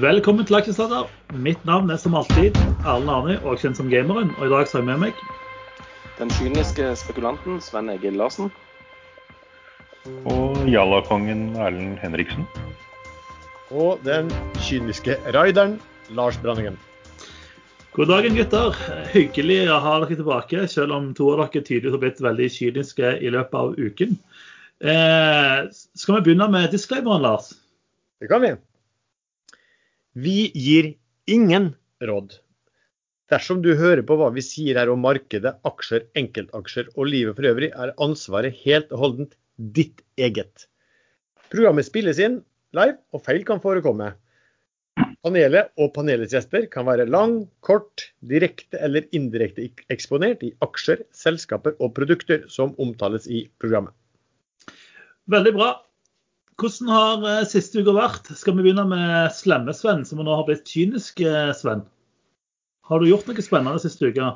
Velkommen til Aksjesladder. Mitt navn er som alltid Erlend Arne, og kjent som Gameren. Og i dag har jeg med meg Den kyniske spekulanten Sven Egil Larsen. Og Jallakongen Erlend Henriksen. Og den kyniske raideren Lars Branningen. God dagen, gutter. Hyggelig å ha dere tilbake, selv om to av dere tydeligvis har blitt veldig kyniske i løpet av uken. Eh, skal vi begynne med disclaimeren, Lars? Det kan vi. Vi gir ingen råd. Dersom du hører på hva vi sier her om markedet, aksjer, enkeltaksjer og livet for øvrig, er ansvaret helt og holdent ditt eget. Programmet spilles inn live, og feil kan forekomme. Panelet og panelets gjester kan være lang, kort, direkte eller indirekte eksponert i aksjer, selskaper og produkter som omtales i programmet. Veldig bra. Hvordan har eh, siste uka vært? Skal vi begynne med Slemme-Sven, som nå har blitt kynisk, eh, Sven? Har du gjort noe spennende siste uka?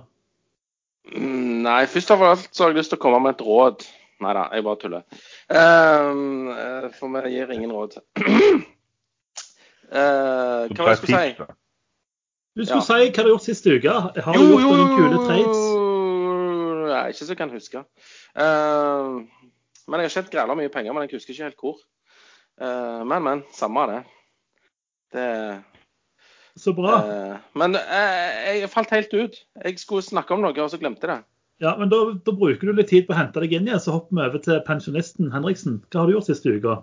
Mm, nei, først av alt så har jeg lyst til å komme med et råd. Nei da, jeg bare tuller. Uh, for vi gir ingen råd. uh, hva var det jeg skulle si? Du skulle ja. si hva du har gjort siste uke. Har du gjort noen kule trades? Nei, ikke så jeg kan huske. Uh, men jeg har sett græla mye penger, men jeg husker ikke helt hvor. Uh, men, men. Samme det. Det Så bra. Uh, men uh, jeg falt helt ut. Jeg skulle snakke om noe, og så glemte jeg det. Ja, men da, da, bruker du litt tid på å hente deg inn igjen, så hopper vi over til pensjonisten Henriksen. Hva har du gjort siste uka?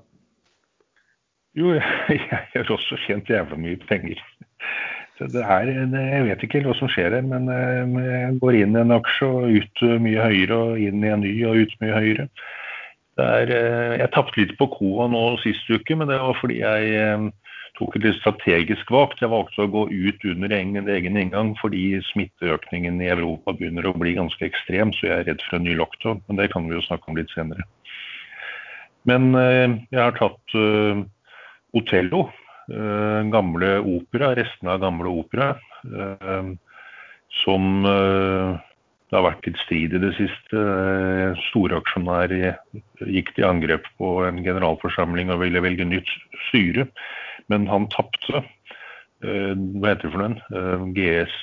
Jo, jeg, jeg har også tjent jævla mye penger. Så det er, Jeg vet ikke hva som skjer her, men jeg går inn i en aksje og ut mye høyere, og inn i en ny og ut mye høyere. Er, eh, jeg tapte litt på koa nå sist uke, men det var fordi jeg eh, tok et litt strategisk valg. Jeg valgte å gå ut under egen, egen inngang fordi smitteøkningen i Europa begynner å bli ganske ekstrem, så jeg er redd for en ny lockdown. Men det kan vi jo snakke om litt senere. Men eh, jeg har tatt uh, Otello, uh, gamle opera, restene av gamle opera, uh, som det har vært litt strid i det siste. Eh, storaksjonær gikk til angrep på en generalforsamling og ville velge nytt styre, men han tapte. Eh, hva heter det for noe? Eh, GS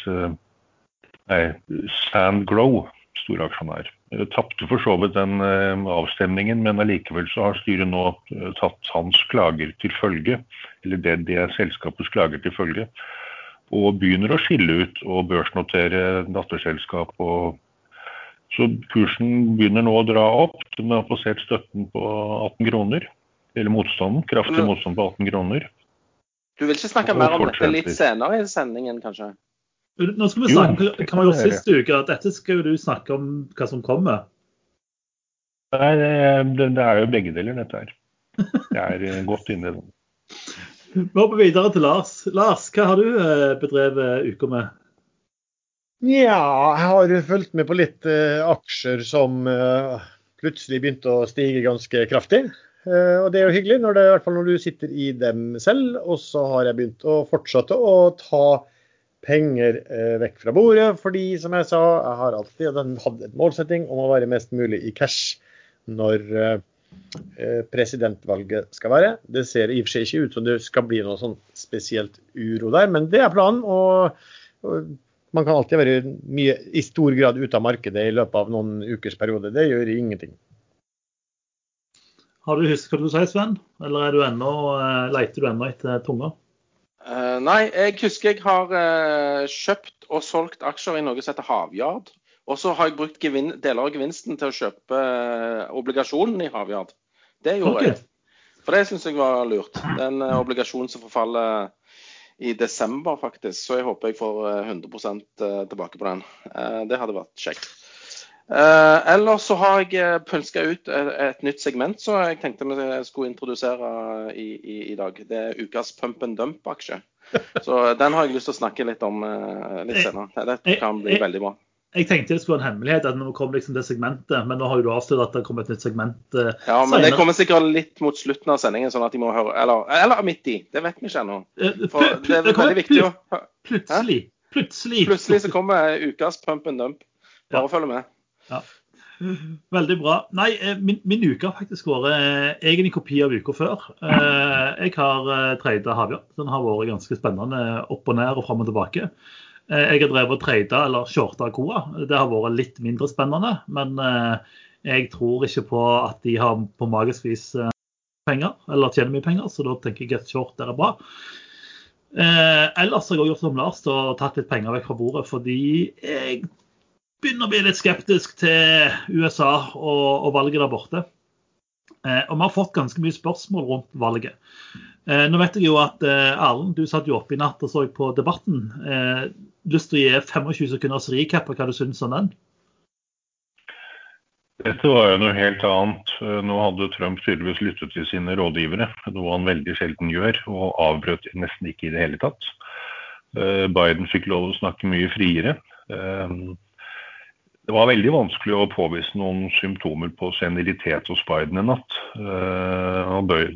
Nei, Sand Grow, storaksjonær. Tapte for så vidt den avstemningen, men allikevel så har styret nå tatt hans klager til følge. Eller det, det selskapets klager til følge og begynner å skille ut og børsnotere datterselskap. Og, så kursen begynner nå å dra opp. De har passert støtten på 18 kroner. Eller motstanden. Kraftig motstand på 18 kroner. Du vil ikke snakke mer om dette litt senere i sendingen, kanskje? Nå skal vi snakke, jo, kan vi jo sist uke at dette skal jo du snakke om hva som kommer. Nei, det, det er jo begge deler, dette her. Jeg er godt inne i det. Vi hopper videre til Lars. Lars, hva har du eh, bedrevet uka med? Ja, jeg har fulgt med på litt uh, aksjer som uh, plutselig begynte å stige ganske kraftig. Uh, og det er jo hyggelig, når det, i hvert fall når du sitter i dem selv. Og så har jeg begynt å fortsette å ta penger vekk fra bordet, fordi som jeg sa, jeg har alltid hatt en målsetting om å være mest mulig i cash når presidentvalget skal være. Det ser i og for seg ikke ut som det skal bli noe sånn spesielt uro der, men det er planen. Og, og man kan alltid være mye, i stor grad ute av markedet i løpet av noen ukers periode. Det gjør ingenting. Har du husket hva du sier, Sven? Eller er du ennå, eh, leter du ennå etter tunga? Uh, nei, jeg husker jeg har uh, kjøpt og solgt aksjer i noe som heter Havyard. Og så har jeg brukt deler av gevinsten til å kjøpe eh, obligasjonen i Havyard. Det gjorde okay. jeg. For det syns jeg var lurt. Det er en eh, obligasjon som forfaller i desember, faktisk. Så jeg håper jeg får 100 eh, tilbake på den. Det hadde vært kjekt. Ellers så har jeg pønska ut et, nytt segment som jeg tenkte vi skulle introdusere i, i, i, dag. Det er ukas pump and dump-aksje. Så den har jeg lyst til å snakke litt om litt senere. Det kan bli veldig bra jeg tenkte det skulle være en hemmelighet at nå kom liksom det segmentet, men nå har jo du avslørt at det kommer et nytt segment. Uh, ja, men senere. det kommer sikkert litt mot slutten av sendingen, sånn at de må høre Eller, eller midt i. Det vet vi ikke ennå. Eh, For det er veldig viktig å Plutselig. Plutselig. Plutselig så kommer ukas pump and dump. Bare ja. følg med. Ja. Veldig bra. Nei, eh, min, min uke har faktisk vært eh, egentlig kopi av uka før. Eh, jeg har trada havjord. Den har vært ganske spennende opp og ned og fram og tilbake. Jeg har drevet og trada eller shorta Koa. Det har vært litt mindre spennende. Men jeg tror ikke på at de har på magisk vis penger, eller tjener mye penger, så da tenker jeg at short der er bra. Eh, ellers har jeg gjort som Lars og tatt litt penger vekk fra bordet, fordi jeg begynner å bli litt skeptisk til USA og, og valget der borte. Eh, og vi har fått ganske mye spørsmål rundt valget. Eh, nå vet jeg jo at eh, Erlend, du satt jo oppe i natt og så på debatten. Lyst til å gi 25 sekunders recap på hva du syns om den? Dette var jo noe helt annet. Nå hadde Trump tydeligvis lyttet til sine rådgivere, noe han veldig sjelden gjør, og avbrøt nesten ikke i det hele tatt. Biden fikk lov å snakke mye friere. Det var veldig vanskelig å påvise noen symptomer på senilitet hos Biden i natt. Eh,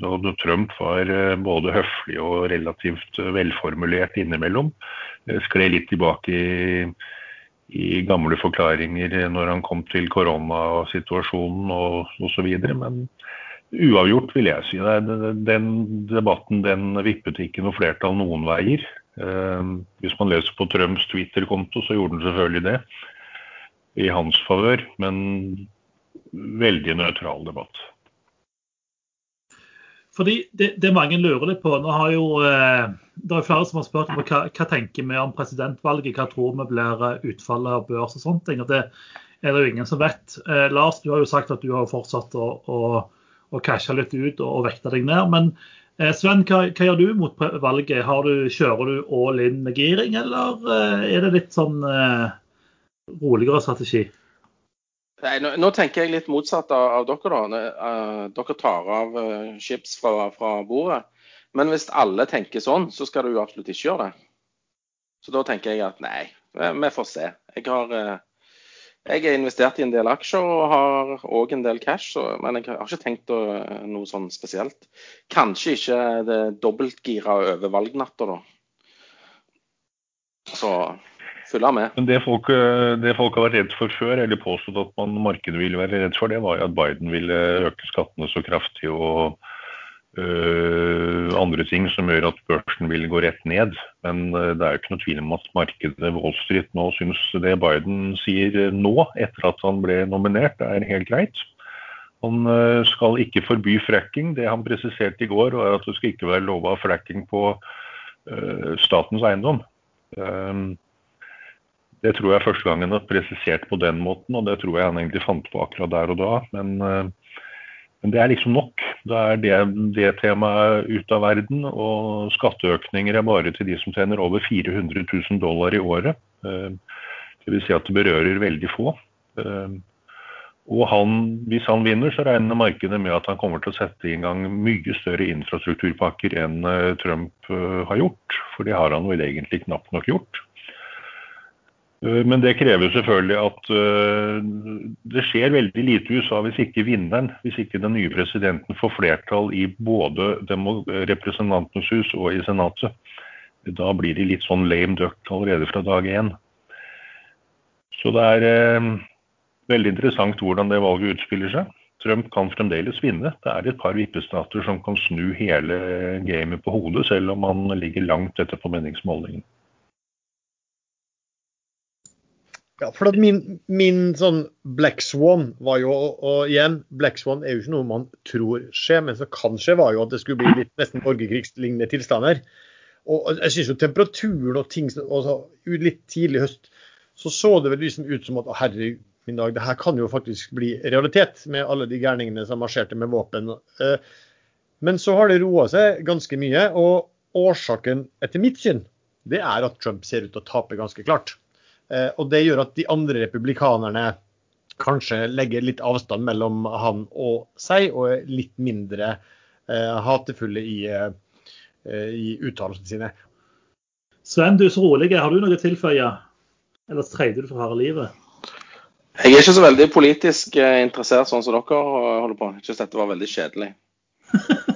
og Trump var eh, både høflig og relativt velformulert innimellom. Skled litt tilbake i, i, gamle forklaringer når han kom til koronasituasjonen og osv. Men uavgjort, vil jeg si. Den debatten den vippet ikke noe flertall noen veier. Eh, hvis man leser på Trumps Twitter-konto, så gjorde den selvfølgelig det i hans favør, men veldig nøytral debatt. Fordi det, det, mange lurer litt på, nå har jo, eh, Det er flere som har spurt om hva, hva tenker vi om presidentvalget, hva tror vi blir eh, utfallet av børs og sånne ting. og Det er det jo ingen som vet. Eh, Lars, du har jo sagt at du har fortsatt å, å, å cashe litt ut og, og vekte deg ned. Men eh, Sven, hva, hva, gjør du mot valget? Du, kjører du all in med giring, eller er det litt sånn eh, roligere strategi? Nei, nå, nå, tenker jeg litt motsatt av, av dere. da. Uh, dere tar av uh, chips fra, fra, bordet. Men hvis alle tenker sånn, så skal du jo absolutt ikke gjøre det. Så da tenker jeg at nei, vi får se. Jeg har uh, jeg er investert i en del aksjer og har òg en del cash, så, men jeg har ikke tenkt noe sånn spesielt. Kanskje ikke det dobbeltgira over valgnatta, da. Så følge med. Men det folk, eh, det folk, har vært redd for før, eller påstått at man, markedet ville være redd for, det var jo at Biden ville øke skattene så kraftig og øh, andre ting som gjør at børsen vil gå rett ned. Men øh, det er jo ikke noe tvil om at markedet Wall Street nå syns det Biden sier nå, etter at han ble nominert, er helt greit. Han skal ikke forby fracking. Det han presiserte i går, var at det skal ikke være lova fracking på statens eiendom. Um, det tror jeg er første gangen er presisert på den måten, og det tror jeg han egentlig fant på akkurat der og da. Men, eh, men det er liksom nok. Da er det, det temaet ut av verden. Og skatteøkninger er bare til de som tjener over 400 000 dollar i året. Det Dvs. Si at det berører veldig få. Eh, og han, hvis han vinner, så regner markedet med at han kommer til å sette i gang mye større infrastrukturpakker enn Trump har gjort. For det har han vel egentlig knapt nok gjort. Eh, men det krever selvfølgelig at eh, det skjer veldig lite i USA hvis ikke vinneren, hvis ikke den nye presidenten får flertall i både Representantenes hus og i Senatet. Da blir de litt sånn lame duck allerede fra dag én. Så det er eh, veldig interessant hvordan det valget utspiller seg. Trump kan fremdeles vinne. Det er et par vippestater som kan snu hele gamet på hodet, selv om han ligger langt etter på meningsmålingen. Ja, for min, min, sånn Black Swan var jo, og igjen, Black Swan er jo ikke noe man tror skjer, men som kan skje, var jo at det skulle bli litt nesten borgerkrigslignende tilstander. Og jeg synes jo temperaturen og ting også, Litt tidlig høst så så det vel liksom ut som at å herre min dag, det her kan jo faktisk bli realitet med alle de gærningene som marsjerte med våpen. Eh, men så har det roa seg ganske mye. Og årsaken, etter mitt syn, det er at Trump ser ut til å tape ganske klart. Eh, og det gjør at de andre republikanerne kanskje legger litt avstand mellom han og seg, og er litt mindre uh, hatefulle i, uh, i uttalelsene sine. Sven, du er så rolig. Har du noe å tilføye? Ellers treider du for harde livet? Jeg er ikke så veldig politisk interessert sånn som dere holder på. Jeg syns dette var veldig kjedelig.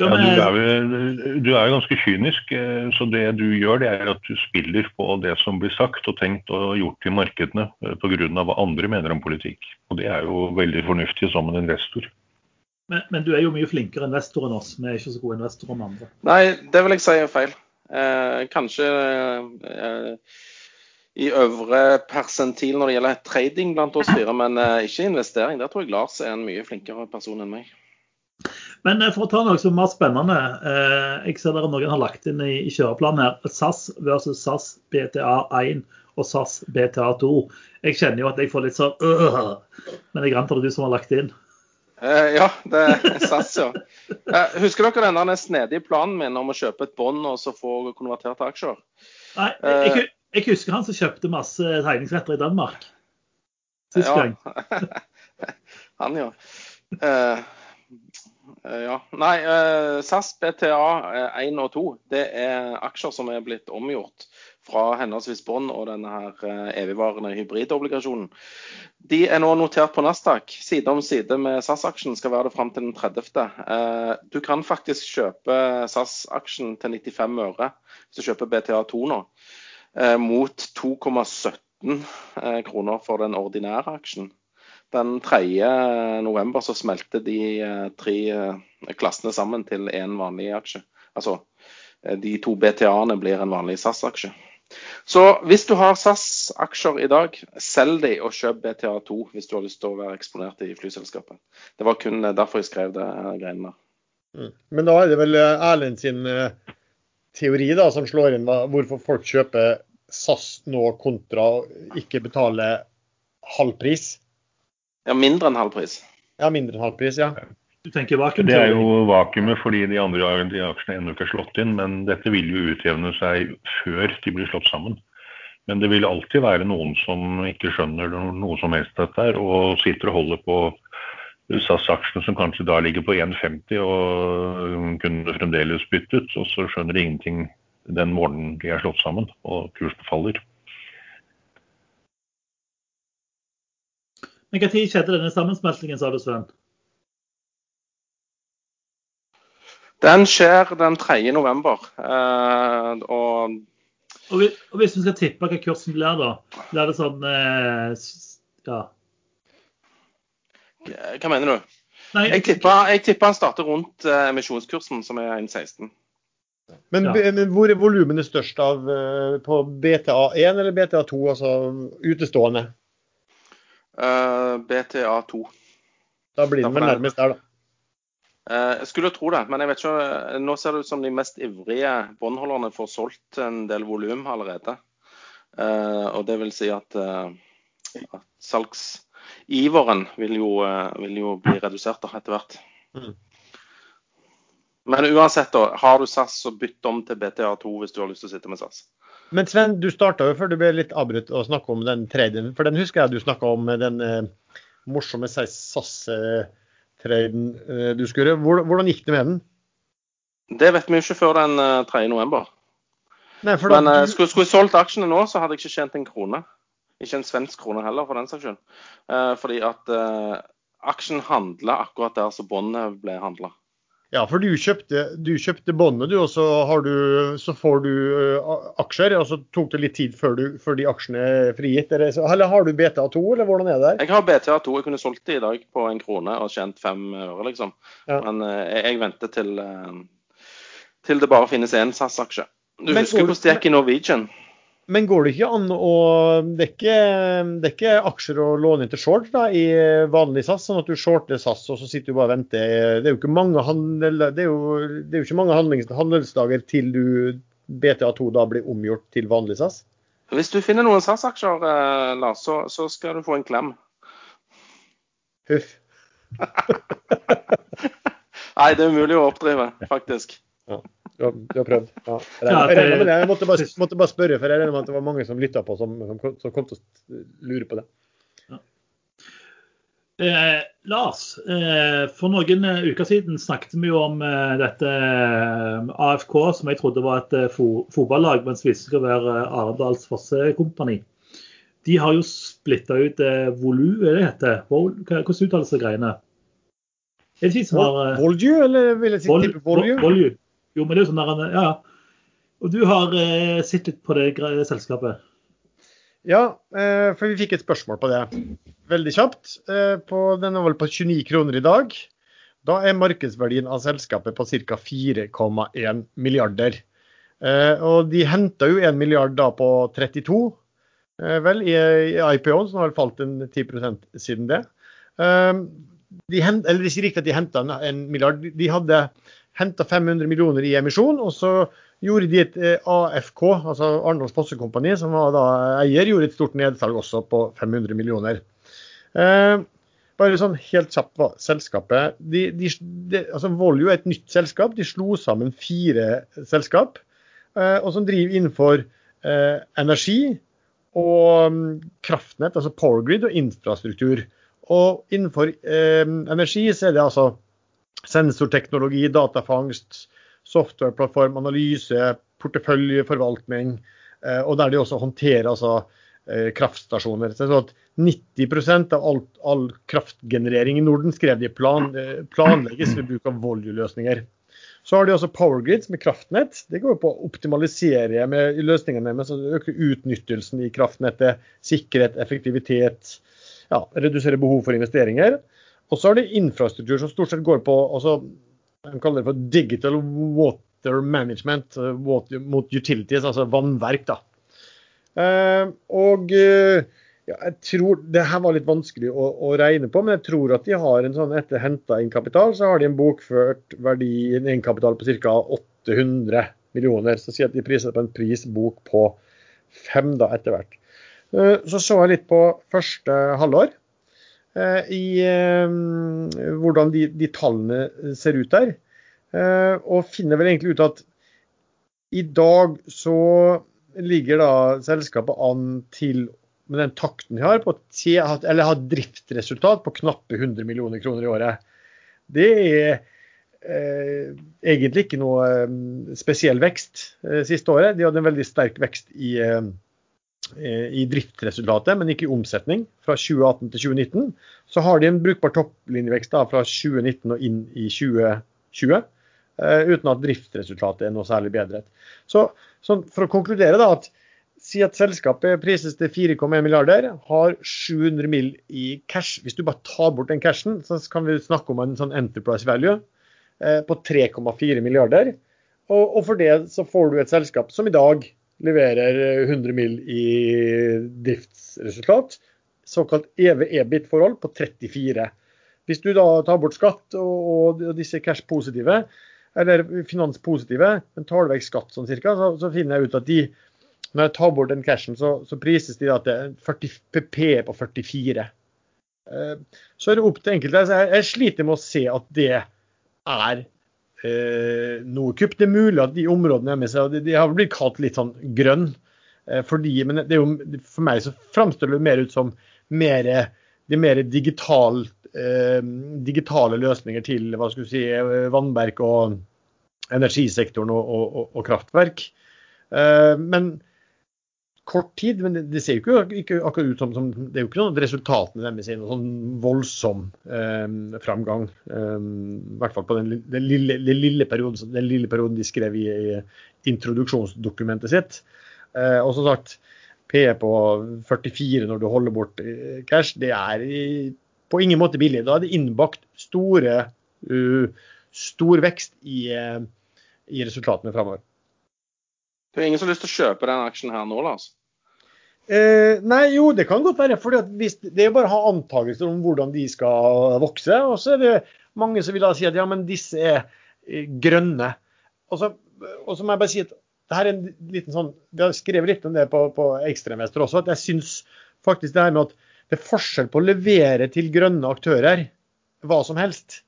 Skal Ja, du, er, jo- du er jo ganske kynisk, eh, så det du gjør, det er at du spiller på det som blir sagt og tenkt og gjort i markedene eh, pga. hva andre mener om politikk. Og det er jo veldig fornuftig som en investor. men, men du er jo mye flinkere investor enn oss. Vi er ikke så gode investorer enn andre. Nei, det vil jeg si er feil. Eh, kanskje eh, i øvre persentil når det gjelder trading blant oss fire, men eh, ikke investering. Der tror jeg Lars er en mye flinkere person enn meg. Men eh, for å ta noe som er mer spennende. Eh, jeg ser dere noen har lagt inn i, kjøreplanen her. SAS versus SAS BTA1 og SAS BTA2. Jeg kjenner jo at jeg får litt sånn øh, Men jeg antar det er du som har lagt det inn. Eh, ja, det er SAS, ja. Eh, husker dere den der snedige planen min om å kjøpe et bånd og så få konvertert aksjer? Nei, jeg, jeg, husker han som kjøpte masse tegningsretter i Danmark. Sist Ja. gang. Han, ja. Eh, ja. Nei, eh, SAS BTA 1 og 2 det er aksjer som er blitt omgjort fra henholdsvis bånd og denne her eh, evigvarende hybridobligasjonen. De er nå notert på Nasdaq. Side om side med SAS-aksjen skal være det fram til den 30. Eh, du kan faktisk kjøpe SAS-aksjen til 95 øre hvis du kjøper BTA2 nå, eh, mot 2,17 eh, kroner for den ordinære aksjen. Den 3. november så smelte de eh, tre eh, klassene sammen til én vanlig aksje. Altså eh, de to BTA-ene blir en vanlig SAS-aksje. Så hvis du har SAS-aksjer i dag, selg de og kjøp BTA2 hvis du har lyst til å være eksponert i flyselskapet. Det var kun derfor jeg skrev det greiene der. Mm. Men da er det vel Erlend sin teori da, som slår inn hvorfor folk kjøper SAS nå kontra ikke betale halv pris. Ja, mindre enn halv pris. Ja, mindre enn halv pris, ja. Du tenker Det er jo vakuumet fordi de andre aksjene ennå ikke er slått inn, men dette vil jo utjevne seg før de blir slått sammen. Men det vil alltid være noen som ikke skjønner noe som helst dette her, og sitter og holder på SAS-aksjene som kanskje da ligger på 1,50 og kunne fremdeles byttet, og så skjønner de ingenting den morgenen de er slått sammen og kursen faller. Men Når skjedde denne sammensmeltingen, sa du Sven? Den skjer den 3. november. Eh, og Og hvis, og hvis vi skal tippe hva kursen blir, da? Blir det sånn eh, Ja. hva mener du? Nei, Jeg tipper, jeg tipper han starter rundt eh, emisjonskursen, som er 1,16. Men, Ja. men hvor er volumene størst av eh, på BTA1 eller BTA2, altså utestående? Eh, BTA2. Da blir den vel nærmest der, da. Eh, jeg skulle tro det, men jeg vet ikke, eh, nå ser det ut som de mest ivrige båndholderne får solgt en del volum allerede. Og det vil si at, at salgsiveren vil jo, vil jo bli redusert etter hvert. Mm. Men uansett, da, har du SAS, så bytt om til BTA2 hvis du har lyst til å sitte med SAS. Men Sven, du starta jo før du ble litt avbrutt å snakke om den traden. For den husker jeg du snakka om, den eh, morsomme SAS-traden eh, du skulle gjøre. Hvor- Hvordan gikk det med den? Det vet vi jo ikke før den eh, 3. november. Da, Men eh, du, skulle, skulle jeg solgt aksjene nå, så hadde jeg ikke tjent en krone. Ikke en svensk krone heller, for den saks skyld. Eh, fordi at eh, aksjen handla akkurat der som båndet ble handla. Ja, for du kjøpte, du kjøpte båndet, du, og så, har du, så får du uh, aksjer. Og så tok det litt tid før, du, før de aksjene er frigitt. Eller, så, eller har du BTA2, eller hvordan er det der? Jeg har BTA2. Jeg kunne solgt det i dag på en krone og tjent fem øre, liksom. Ja. Men uh, jeg, jeg venter til, uh, til det bare finnes én SAS-aksje. Du Men husker hvordan det gikk i Norwegian? Men går det ikke an å Det er ikke, det er ikke aksjer å låne inn til short da, i vanlig SAS, sånn at du shorter SAS og så sitter du bare og venter. Det er jo ikke mange, handel, det er jo, det er jo ikke mange handelsdager til du BTA2 da blir omgjort til vanlig SAS. Hvis du finner noen SAS-aksjer, eh, Lars, så, så skal du få en klem. Huff. Nei, det er umulig å oppdrive, faktisk. Du har, du har prøvd. Ja. Jeg, regner- jeg, måtte, bare, måtte bare spørre, for jeg regner med at det var mange som lytta på som, som, som kom til å lure på det. Eh, Lars, eh, for noen eh, uker siden snakket vi jo om eh, dette eh, AFK, som jeg trodde var et eh, fo fotballag, mens det viste seg å være Arendals Fossekompani. De har jo splitta ut eh, Volu, er det heter? Hvordan uttales det greiene? Er det de som har Volju, eller vil jeg si Vol- Volju? Jo, men det er jo sånn der, ja. Og du har eh, sett på det selskapet. Ja, eh, for vi fikk et spørsmål på det. Veldig kjapt. Eh, på, den er vel på 29 kroner i dag. Da er markedsverdien av selskapet på ca. 4,1 milliarder. Eh, og de henta jo 1 milliard da på 32, eh, vel, i, i IPO-en, som har falt en 10 siden det. Eh, de hent, eller er ikke riktig at de henta en, en milliard. De hadde henta 500 millioner i emisjon, og så gjorde de et eh, AFK, altså Arendals Fossekompani, som var da eier, gjorde et stort nedsalg også på 500 millioner. Eh, bare sånn helt kjapt hva selskapet de, de, de, altså Voljo er et nytt selskap. De slo sammen fire selskap, eh, og som driver innenfor eh, energi og mm, kraftnett, altså powergrid og infrastruktur. Og innenfor eh, energi så er det altså sensorteknologi, datafangst, softwareplattform, analyse, porteføljeforvaltning, eh, og der de også håndterer altså, eh, kraftstasjoner. Så at 90% av alt, all kraftgenerering i Norden skrev de plan, eh, planlegges ved bruk av Volue-løsninger. Så har de også Powergrids med kraftnett. Det går på å optimalisere med løsningene med øke utnyttelsen i kraftnettet, sikkerhet, effektivitet, ja, redusere behov for investeringer. Og så har de infrastruktur som stort sett går på altså, de kaller det for digital water management eh, water, mot utilities, altså vannverk. da. Eh, og eh, ja, jeg tror Det her var litt vanskelig å, å, regne på, men jeg tror at de har en sånn etter henta inn kapital, så har de en bokført verdi, en egenkapital på ca. 800 millioner. Så sier at de priser på en prisbok på fem da etter hvert. Eh, så så jeg litt på første halvår. Eh, i eh, hvordan de, de, tallene ser ut der. Eh, og finner vel egentlig ut at i dag så ligger da selskapet an til, med den takten de har, på eller har driftsresultat på knappe 100 millioner kroner i året. Det er eh, egentlig ikke noe eh, spesiell vekst eh, siste året. De hadde en veldig sterk vekst i i driftsresultatet, men ikke i omsetning, fra 2018 til 2019. Så har de en brukbar topplinjevekst da, fra 2019 og inn i 2020, uh, uten at driftsresultatet er noe særlig bedret. Så, så for å konkludere, da, at si at selskapet prises til 4,1 milliarder, har 700 mill. i cash. Hvis du bare tar bort den cashen, så kan vi snakke om en sånn enterprise value uh, på 3,4 milliarder. Og, og for det så får du et selskap som i dag leverer 100 mil i driftsresultat. Såkalt EV-EBIT-forhold på 34. Hvis du da tar bort skatt og, og disse cash-positive, eller finanspositive, men tar du vekk skatt sånn cirka, så, så, finner jeg ut at de, når jeg tar bort den cashen, så, så prises de da til 40 PP på 44. Eh, så er det opp til enkelte. Jeg, jeg sliter med å se at det er eh. Det er mulig at de områdene med seg, de, de har blitt kalt litt sånn grønn. Eh, fordi, men det er jo, for meg så framstår det mer ut som mer, det er mer digital, eh, digitale løsninger til hva skal si, vannverk og energisektoren og, og, og kraftverk. Eh, men kort tid, men det, ser jo ikke, ikke, akkurat ut som, som, Det er jo ikke at resultatene deres er noen sånn voldsom eh, framgang. Eh, I hvert fall på den, den, lille, den, lille perioden, den, lille, perioden, de skrev i, i introduksjonsdokumentet sitt. Eh, og som sagt, P på 44 når du holder bort eh, cash, det er i, på ingen måte billig. Da er det innbakt store, uh, stor vekst i, uh, i resultatene framover. Det er ingen som har lyst til å kjøpe den aksjen her nå, Lars? Eh, nei, jo, det kan godt være. for Det er bare å ha antakelser om hvordan de skal vokse. Og så er det mange som vil da si at ja, men disse er grønne. Og så, må jeg bare si at det her er en liten sånn, Vi har skrevet litt om det på, på Ekstremester også. at Jeg syns faktisk det her med at det er forskjell på å levere til grønne aktører hva som helst,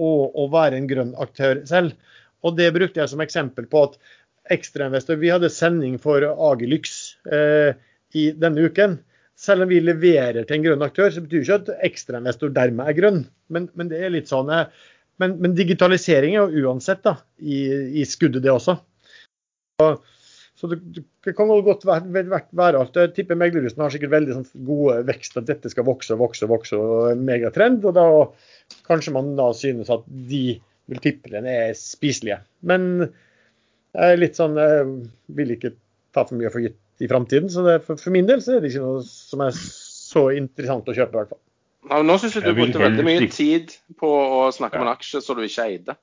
og å være en grønn aktør selv. Og Det brukte jeg som eksempel på at ekstrainvestor. Vi hadde sending for Agilux eh, i denne uken. Selv om vi leverer til en grønn aktør, så betyr ikke at ekstrainvestor dermed er grønn. Men, men, det er litt sånn, eh, men, men digitalisering er jo uansett da, i, i, skuddet, det også. Så, Så det, det kan godt være, være, alt. Jeg tipper meglerhusene har sikkert veldig sånn, gode vekst, at dette skal vokse og vokse og vokse, og en megatrend. Og da kanskje man da synes at de multiplene er spiselige. Men jeg er litt sånn, jeg vil ikke ta for mye for gitt i framtiden. Så det, for, for, min del så er det ikke noe som er så interessant å kjøpe, i hvert fall. Ja, nå syns jeg du brukte veldig mye tid på å snakke om en aksje som du ikke eide.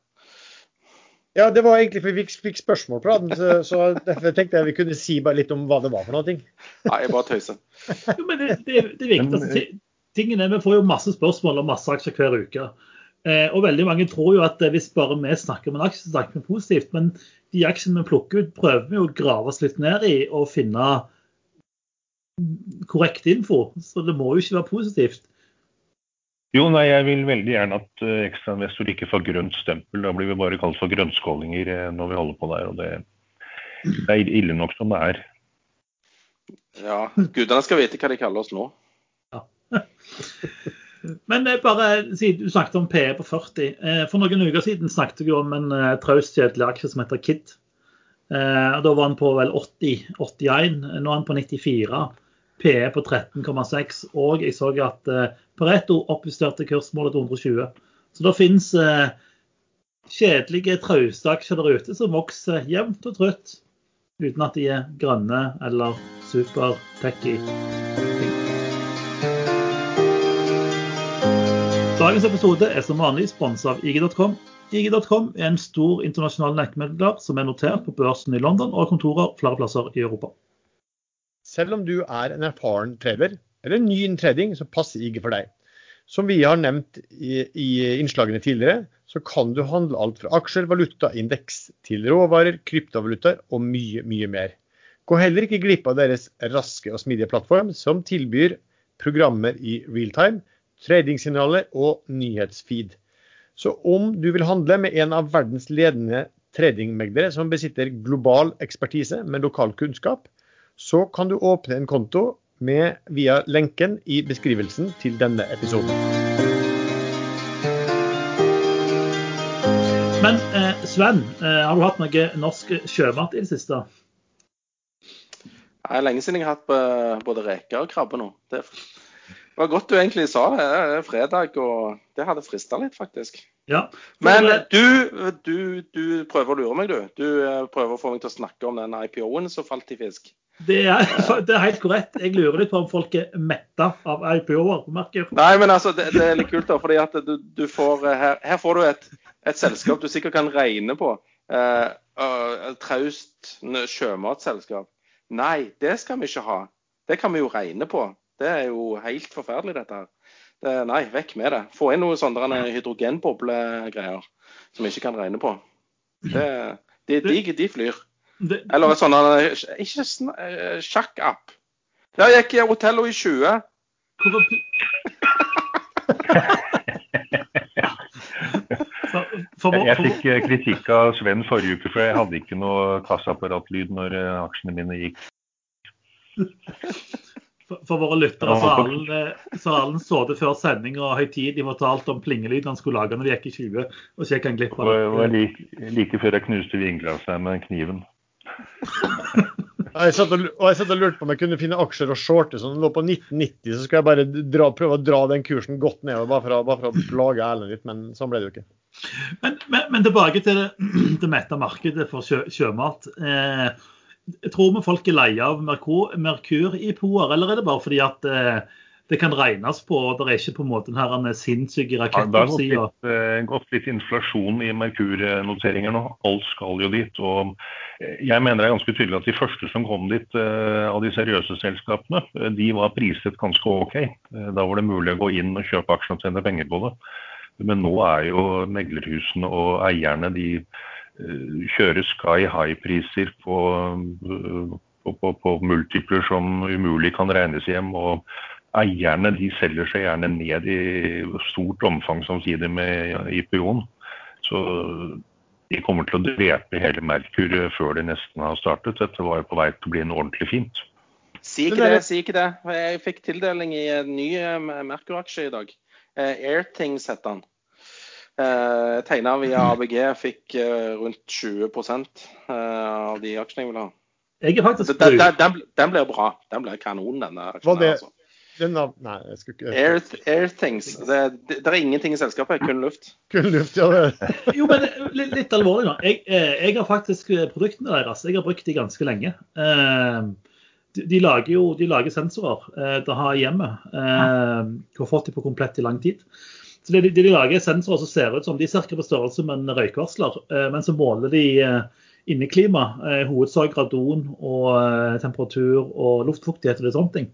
Ja, det var egentlig fordi vi fikk spørsmål på den, så, så derfor tenkte jeg vi kunne si bare litt om hva det var for noe. Nei, jeg bare tøyser. jo, men det, det, det er viktig. Altså, er, Vi får jo masse spørsmål om masse aksjer hver uke. Eh, og veldig mange tror jo at hvis bare vi snakker om en aksje, så snakker vi positivt. Men de aksjene vi plukker ut, prøver vi å grave oss litt ned i og finne korrekt info. Så det må jo ikke være positivt. Jo, nei, jeg vil veldig gjerne at uh, ekstrainvestor ikke får grønt stempel. Da blir vi bare kalt for grønnskålinger uh, når vi holder på der. og det, det er ille nok som det er. Ja, gudene skal vite hva de kaller oss nå. Ja. Men uh, bare siden du snakket om PE på 40. For noen uker siden snakket jeg om en traust kjedelig aksje som heter Kid. Da var den på vel 80, 81. Nå er den på 94. PE på 13,6. Og jeg så at eh, Pareto oppjusterte kursmålet til 120. Så det finnes kjedelige, kjedelige traustaksjer der ute som vokser jevnt og trutt. Uten at de er grønne eller super-techy. Dagens episode er som vanlig sponsa av IG.com. IG.com er en stor internasjonal nettmedler som er notert på børsen i London og har kontorer flere plasser i Europa. Selv om du er en erfaren trader eller ny innen trading, så passer IG for deg. Som vi har nevnt i, i, innslagene tidligere, så kan du handle alt fra aksjer, valuta, indeks til råvarer, kryptovalutaer og mye, mye mer. Gå heller ikke glipp av deres raske og smidige plattform, som tilbyr programmer i realtime, tradingsignaler og nyhetsfeed. Så om du vil handle med en av verdens ledende tradingmeglere som besitter global ekspertise med lokal kunnskap, så kan du åpne en konto med, via lenken i beskrivelsen til denne episoden. Men eh, Sven, eh, har du hatt noe norsk sjømat i det siste? Det er lenge siden jeg har hatt eh, både reker og krabbe nå. Det var godt du egentlig sa det. Det er fredag, og det hadde frista litt, faktisk. Ja. Men du, du, du, prøver å lure meg, du. Du eh, prøver å få meg til å snakke om den IPO-en som falt i fisk. Det er, det er, helt korrekt. Jeg lurer litt på om folk er metta av IPO-er. Nei, men altså, det, det, er litt kult, da. fordi at du, du får, eh, her, her, får du et, et, selskap du sikkert kan regne på. Eh, uh, traust sjømatselskap. Nei, det skal vi ikke ha. Det kan vi jo regne på. Det er jo helt forferdelig, dette her. Det, nei, vekk med det. Få inn noen sånne hydrogenboblegreier som vi ikke kan regne på. Det, de, de, de flyr. Eller en sånn Ikke eh, sjakkapp. Der gikk Otello i 20. jeg fikk eh, kritikk av Sven forrige uke, for jeg hadde ikke noe kassaapparatlyd når eh, aksjene mine gikk. For, våre lyttere så har Erlend sittet før sending og høytidelig fortalt om plingelyden han skulle lage når det gikk i 20. og så gikk han glipp av det. Det var like, like før jeg knuste vinglasset med kniven. Jeg satt, og, og jeg satt og lurte på om jeg kunne finne aksjer og shorter som lå på 1990, så skal jeg bare dra, prøve å dra den kursen godt ned, bare for, å, bare for å plage Erlend litt, men sånn ble det jo ikke. Men, men, men tilbake til det, det mette markedet for sjø, sjømat. Eh, tror vi folk er lei av Merkur, Merkur i poer, eller er det bare fordi at eh, det kan regnes på. og Det er ikke på en måte den sinnssyke raketten? Ja, det har gått, gått litt inflasjon i Merkur-noteringer nå. Alt skal jo dit. og Jeg mener det er ganske tydelig at de første som kom dit eh, av de seriøse selskapene, eh, de var priset ganske OK. Eh, da var det mulig å gå inn og kjøpe aksjer og tjene penger på det. Men nå er jo meglerhusene og eierne de kjører sky high-priser på, på, på, på multipler som umulig kan regnes hjem. og eierne de selger seg gjerne ned i stort omfang samtidig med IPO-en. Så de kommer til å drepe hele Merkur før de nesten har startet. Dette var jo på vei til å bli en ordentlig fint. Si ikke det, si ikke det. Jeg fikk tildeling i en ny eh, Merkur-aksje i dag. Eh, Airthings heter den. Eh, Tegna via ABG fikk rundt 20% av de aksjene jeg ville ha. Jeg er faktisk Den, den, den, den blir bra. Den blir kanon, denne aksjen. det Altså. den av, Nei, jeg skulle ikke Air, Airthings. Det, det, det er ingenting i selskapet, kun luft. Kun luft, ja. Det. Jo, men litt, litt alvorlig nå. Jeg, eh, jeg har faktisk eh, produktene deres. Jeg har brukt de ganske lenge. Eh, De, de lager jo de lager sensorer eh, til å ha hjemme. Eh, Du har fått de på komplett i lang tid. Så de, de lager er sensorer som ser ut som de er på størrelse med en røykvarsler, eh, men så måler de eh, inneklima, i hovedsak radon og eh, temperatur og luftfuktighet og det sånne ting.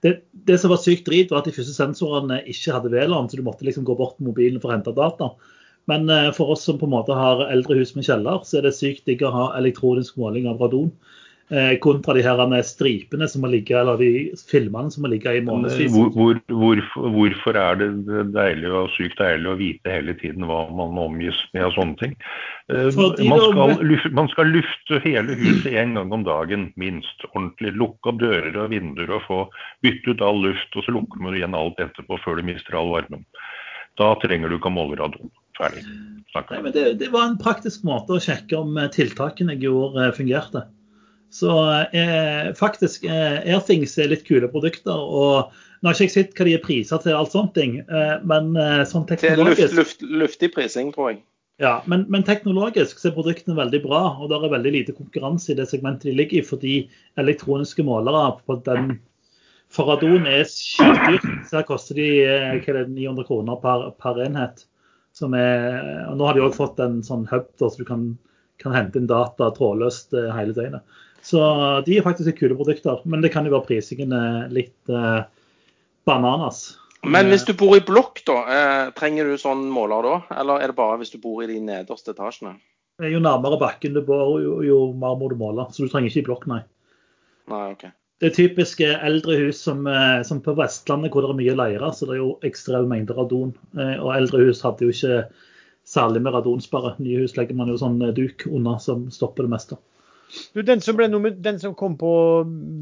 Det, det som var sykt drit, var at de første sensorene ikke hadde VLAN, så du måtte liksom gå bort med mobilen for å hente data. Men eh, for oss som på en måte har eldre hus med kjeller, så er det sykt digg å ha elektronisk måling av radon. Eh, kontra de her med stripene som må ligge, eller de filmene som må ligge i månedsvis. Hvor, hvor, hvorfor, hvorfor er det deilig og sykt deilig å vite hele tiden hva man omgis med av sånne ting? Eh, Fordi Man skal, luf- man skal lufte hele huset en gang om dagen, minst. Ordentlig. Lukke opp dører og vinduer og få bytte ut all luft, og så lukker man igjen alt etterpå før du mister all varmen. Da trenger du ikke å måle radon. Ferdig. Nei, det, det var en praktisk måte å sjekke om eh, tiltakene i eh, fungerte. Så eh, faktisk, eh, Airthings er litt kule produkter. og Nå har ikke jeg sett hva de er priser til, alt sånt, eh, men eh, sånn teknologisk Det er luft, luftig prising, tror jeg. ja, men, men teknologisk så er produktene veldig bra, og det er veldig lite konkurranse i det segmentet de ligger i, fordi elektroniske målere på den Faradon radon er skitdyrt. Så her koster de eh, det, 900 kroner per, per enhet. Som er, og nå har de òg fått en sånn hub der, så du kan, kan hente inn data trådløst eh, hele døgnet. Så de er faktisk kule produkter, men det kan jo være prisingen litt eh, bananas. Men hvis du bor i blokk, da, eh, trenger du sånn måler da? Eller er det bare hvis du bor i de nederste etasjene? Eh, Jo nærmere bakken du bor, jo, jo mer må du måle. Så du trenger ikke i blokk, nei. Nei, OK. Det er typiske eldre hus som, eh, som på Vestlandet hvor det er mye leire, så det er jo ekstreme mengder radon. Eh, Og eldre hus hadde jo ikke særlig med radonsperre. Nye hus legger man jo sånn eh, duk under som stopper det meste. Du, den, som ble nummer, den som kom på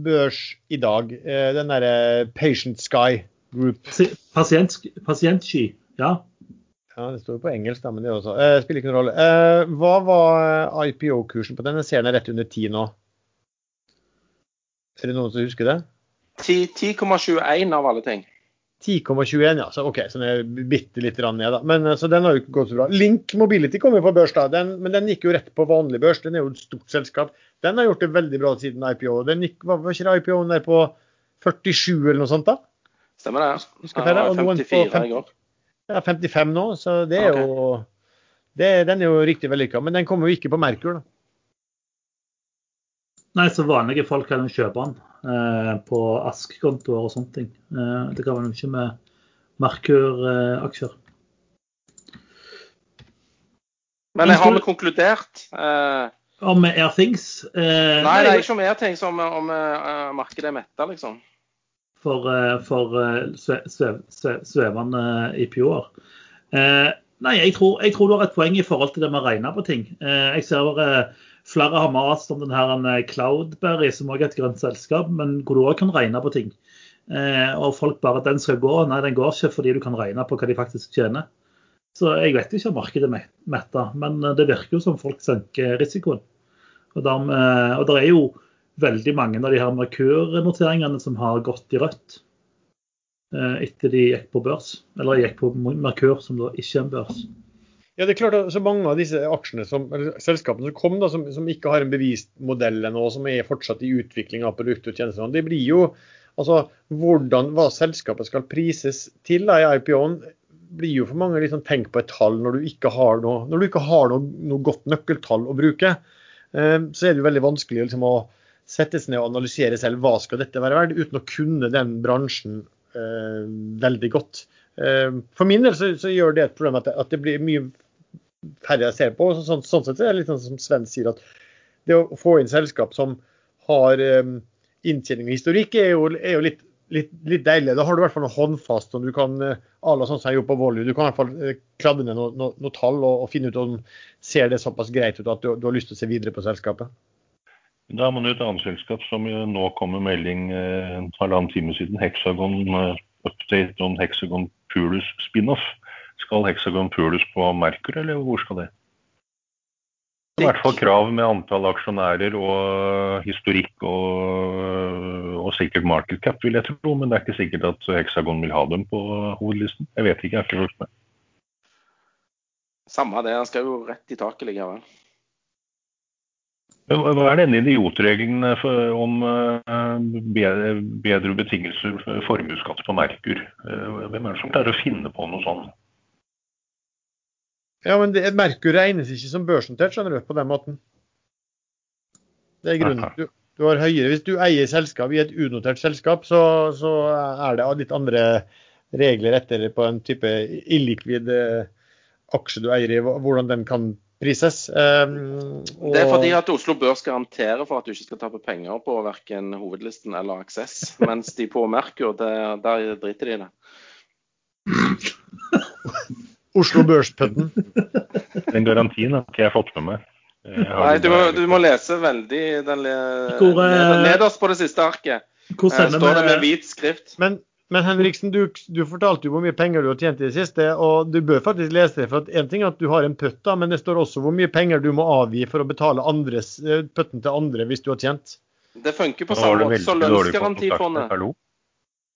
børs i dag, eh, den derre Patient Sky Group Si- Pasient, pasientsky, ja. Ja, Det står jo på engelsk, da, men det også. Eh, spiller ikke noen rolle. Eh, hva var IPO-kursen på den? Jeg ser den er rett under 10 nå. Er det noen som husker det? 10,21 av alle ting. 10,21, ja. Så OK, så den er bitte litt ned, da. Men eh, så den har jo ikke gått så bra. Link Mobility kom jo på børs, da. Den, men den gikk jo rett på vanlig børs. Den er jo et stort selskap. Den har gjort det veldig bra siden IPO. Den gikk, var ikke IPO-en der på 47 eller noe sånt, da? Stemmer det? Jeg Ja, og noen på 54 i 50. går. Ja, 55 nå, så det er okay. jo det, Den er jo riktig vellykka. Men den kommer jo ikke på Merkur, da. Nei, så vanlige folk kan jo kjøpe den på Ask-kontoer og sånne ting. Eh, det kan man jo ikke med Merkur-aksjer. Men jeg har vi konkludert? Eh, Om Airthings eh, nei, det er ikke om Airthings, om, om uh, markedet er metta, liksom. for, eh, for eh, sve, svev, svev, svevende IPO-er. Eh, nei, jeg tror, jeg tror du har et poeng i forhold til det med å regne på ting. Eh, jeg ser eh, flere har mast om den her eh, Cloudberry, som også er et grønt selskap, men hvor du òg kan regne på ting. Eh, og folk bare den skal gå. Nei, den går ikke fordi du kan regne på hva de faktisk tjener. Så jeg vet ikke om markedet er metta, men eh, det virker jo som folk senker risikoen. Og, dermed, og det er jo veldig mange av de her Merkur-noteringene som har gått i rødt etter de gikk på børs. Eller gikk på Merkur, som da ikke er en børs. Ja, det er klart at så Mange av disse aksjene som, eller selskapene som kom, da, som, som ikke har en bevist modell ennå, som er fortsatt i utvikling av produkter og tjenester, det blir jo altså hvordan hva selskapet skal prises til da, i IPO-en, blir jo for mange liksom tenk på et tall når du ikke har noe, når du ikke har noe, noe godt nøkkeltall å bruke. Eh, så er det jo veldig vanskelig liksom, å sette seg ned og analysere selv hva skal dette være verdt, uten å kunne den bransjen eh, veldig godt. Eh, for min del så, så gjør det et problem at det, at det blir mye færre ser på. Så, sånn, sånn sett er det litt sånn som Sven sier, at det å få inn selskap som har um, inntjening og historikk, er jo, er jo litt, litt, litt, deilig. Da har du i hvert fall noe håndfast. og du kan, à la sånn som jeg gjorde på Volley, du kan i hvert fall uh, kladde ned noen noe, no tall og, og, finne ut om ser det såpass greit ut at du, du har lyst til å se videre på selskapet. Da har man jo et annet selskap som nå kom med melding eh, en halvannen time siden. Hexagon eh, update on Hexagon Pulus spin-off. Skal Hexagon Pulus på Merkur, eller hvor skal det? Det er I hvert fall krav med antall aksjonærer og historikk og, og sikkert market cap, vil jeg tro. Men det er ikke sikkert at Hexagon vil ha dem på hovedlisten. Jeg vet ikke, jeg har ikke fulgt med. Samme det, han skal jo rett i taket likevel. Hva er denne idiotregelen om eh, bedre betingelser for formuesskatt på Merkur? Eh, hvem er det som klarer å finne på noe sånt? Ja, men det, Merkur regnes ikke som børsnotert, skjønner du, på den måten. Det er grunnen. Du, du har høyere, Hvis du eier selskap i et unotert selskap, så, så er det litt andre regler etter på en type illikvid eh, aksje du eier i, hvordan den kan prises. Um, og... Det er fordi at Oslo Børs garanterer for at du ikke skal tape penger på verken hovedlisten eller Aksess. Mens de på Merkur, der driter de i det. Oslo Børs-pudden. Den garantien har ikke jeg fått med meg. Nei, du må, du må, lese veldig den nederst på det siste arket. Hvor eh, står det med hvit skrift. Men, men Henriksen, du, du, fortalte jo hvor mye penger du har tjent i det siste. og Du bør faktisk lese det. for at En ting er at du har en putt, da, men det står også hvor mye penger du må avgi for å betale andres, eh, putten til andre hvis du har tjent. Det funker på samme måte som lønnsgarantifondet. Hallo?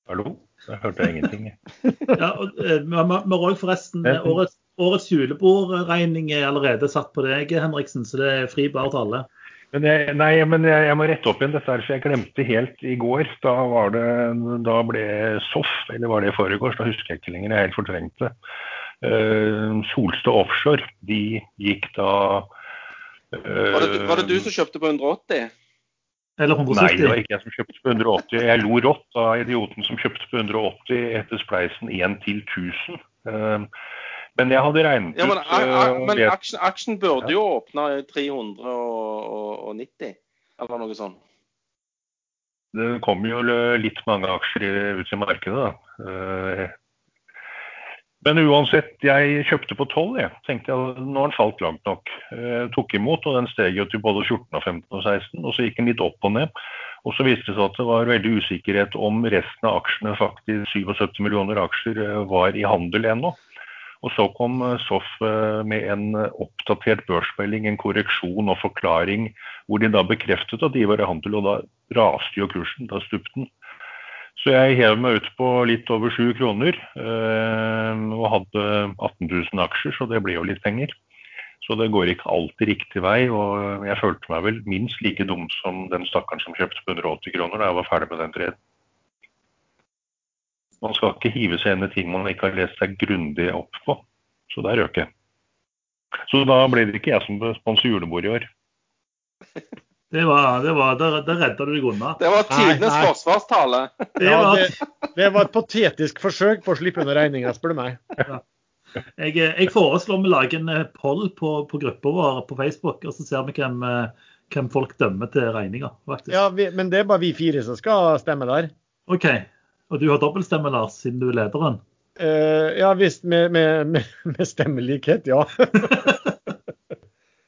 Hallo? Jeg hørte ingenting. ja, og, eh, vi har òg forresten årets, årets julebordregning er allerede satt på deg, Henriksen, så det er fri bar til alle. Men jeg, nei, men jeg, jeg, må rette opp igjen dette, her, for jeg glemte helt i går. Da, var det, da ble SOF, eller var det i forgårs, da husker jeg ikke lenger, jeg helt fortrengte. Uh, Solstø Offshore, de gikk da uh, var, det, var, det, du som kjøpte på 180? Eller 170? Nei, det var ikke jeg som kjøpte på 180. Jeg lo rått av idioten som kjøpte på 180 etter spleisen 1 til 1000. Uh, men jeg hadde regnet ja, men, ut uh, Men aksjen, aksjen burde ja. jo åpne 390, eller noe sånt? Det kommer jo litt mange aksjer ut i markedet, da. Men uansett, jeg kjøpte på 12, jeg. Tenkte jeg, nå har den falt langt nok. Jeg tok imot, og den steg jo til både 14, og 15 og 16. Og så gikk den litt opp og ned. Og så viste det seg at det var veldig usikkerhet om resten av aksjene, faktisk 77 millioner aksjer, eh, var i handel ennå. Og så kom eh, SOF eh, med en oppdatert børsmelding, en korreksjon og forklaring, hvor de da bekreftet at de var i handel, og da raste jo kursen. Da stupte den. Så jeg hev meg ut på litt over sju kroner øh, og hadde 18 000 aksjer, så det ble jo litt penger. Så det går ikke alltid riktig vei, og jeg følte meg vel minst like dum som den stakkaren som kjøpte på 180 kroner da jeg var ferdig med den treden. Man skal ikke hive seg inn i ting man ikke har lest seg grundig opp på. Så der røk jeg. Så da ble det ikke jeg som sponset julebord i år. Det var, det var, der, der redda du deg unna. Det var tidenes forsvarstale. Ja, det, det, var et patetisk forsøk på å slippe unna regninga, spør du meg. Ja. Jeg, jeg, foreslår vi lager en eh, poll på, på gruppa vår på Facebook, og så ser vi hvem, eh, hvem folk dømmer til regninga. Ja, vi, men det er bare vi fire som skal stemme der. OK. Og du har dobbeltstemme, Lars, siden du er lederen? Uh, ja visst, med, med, med, med stemmelikhet, ja.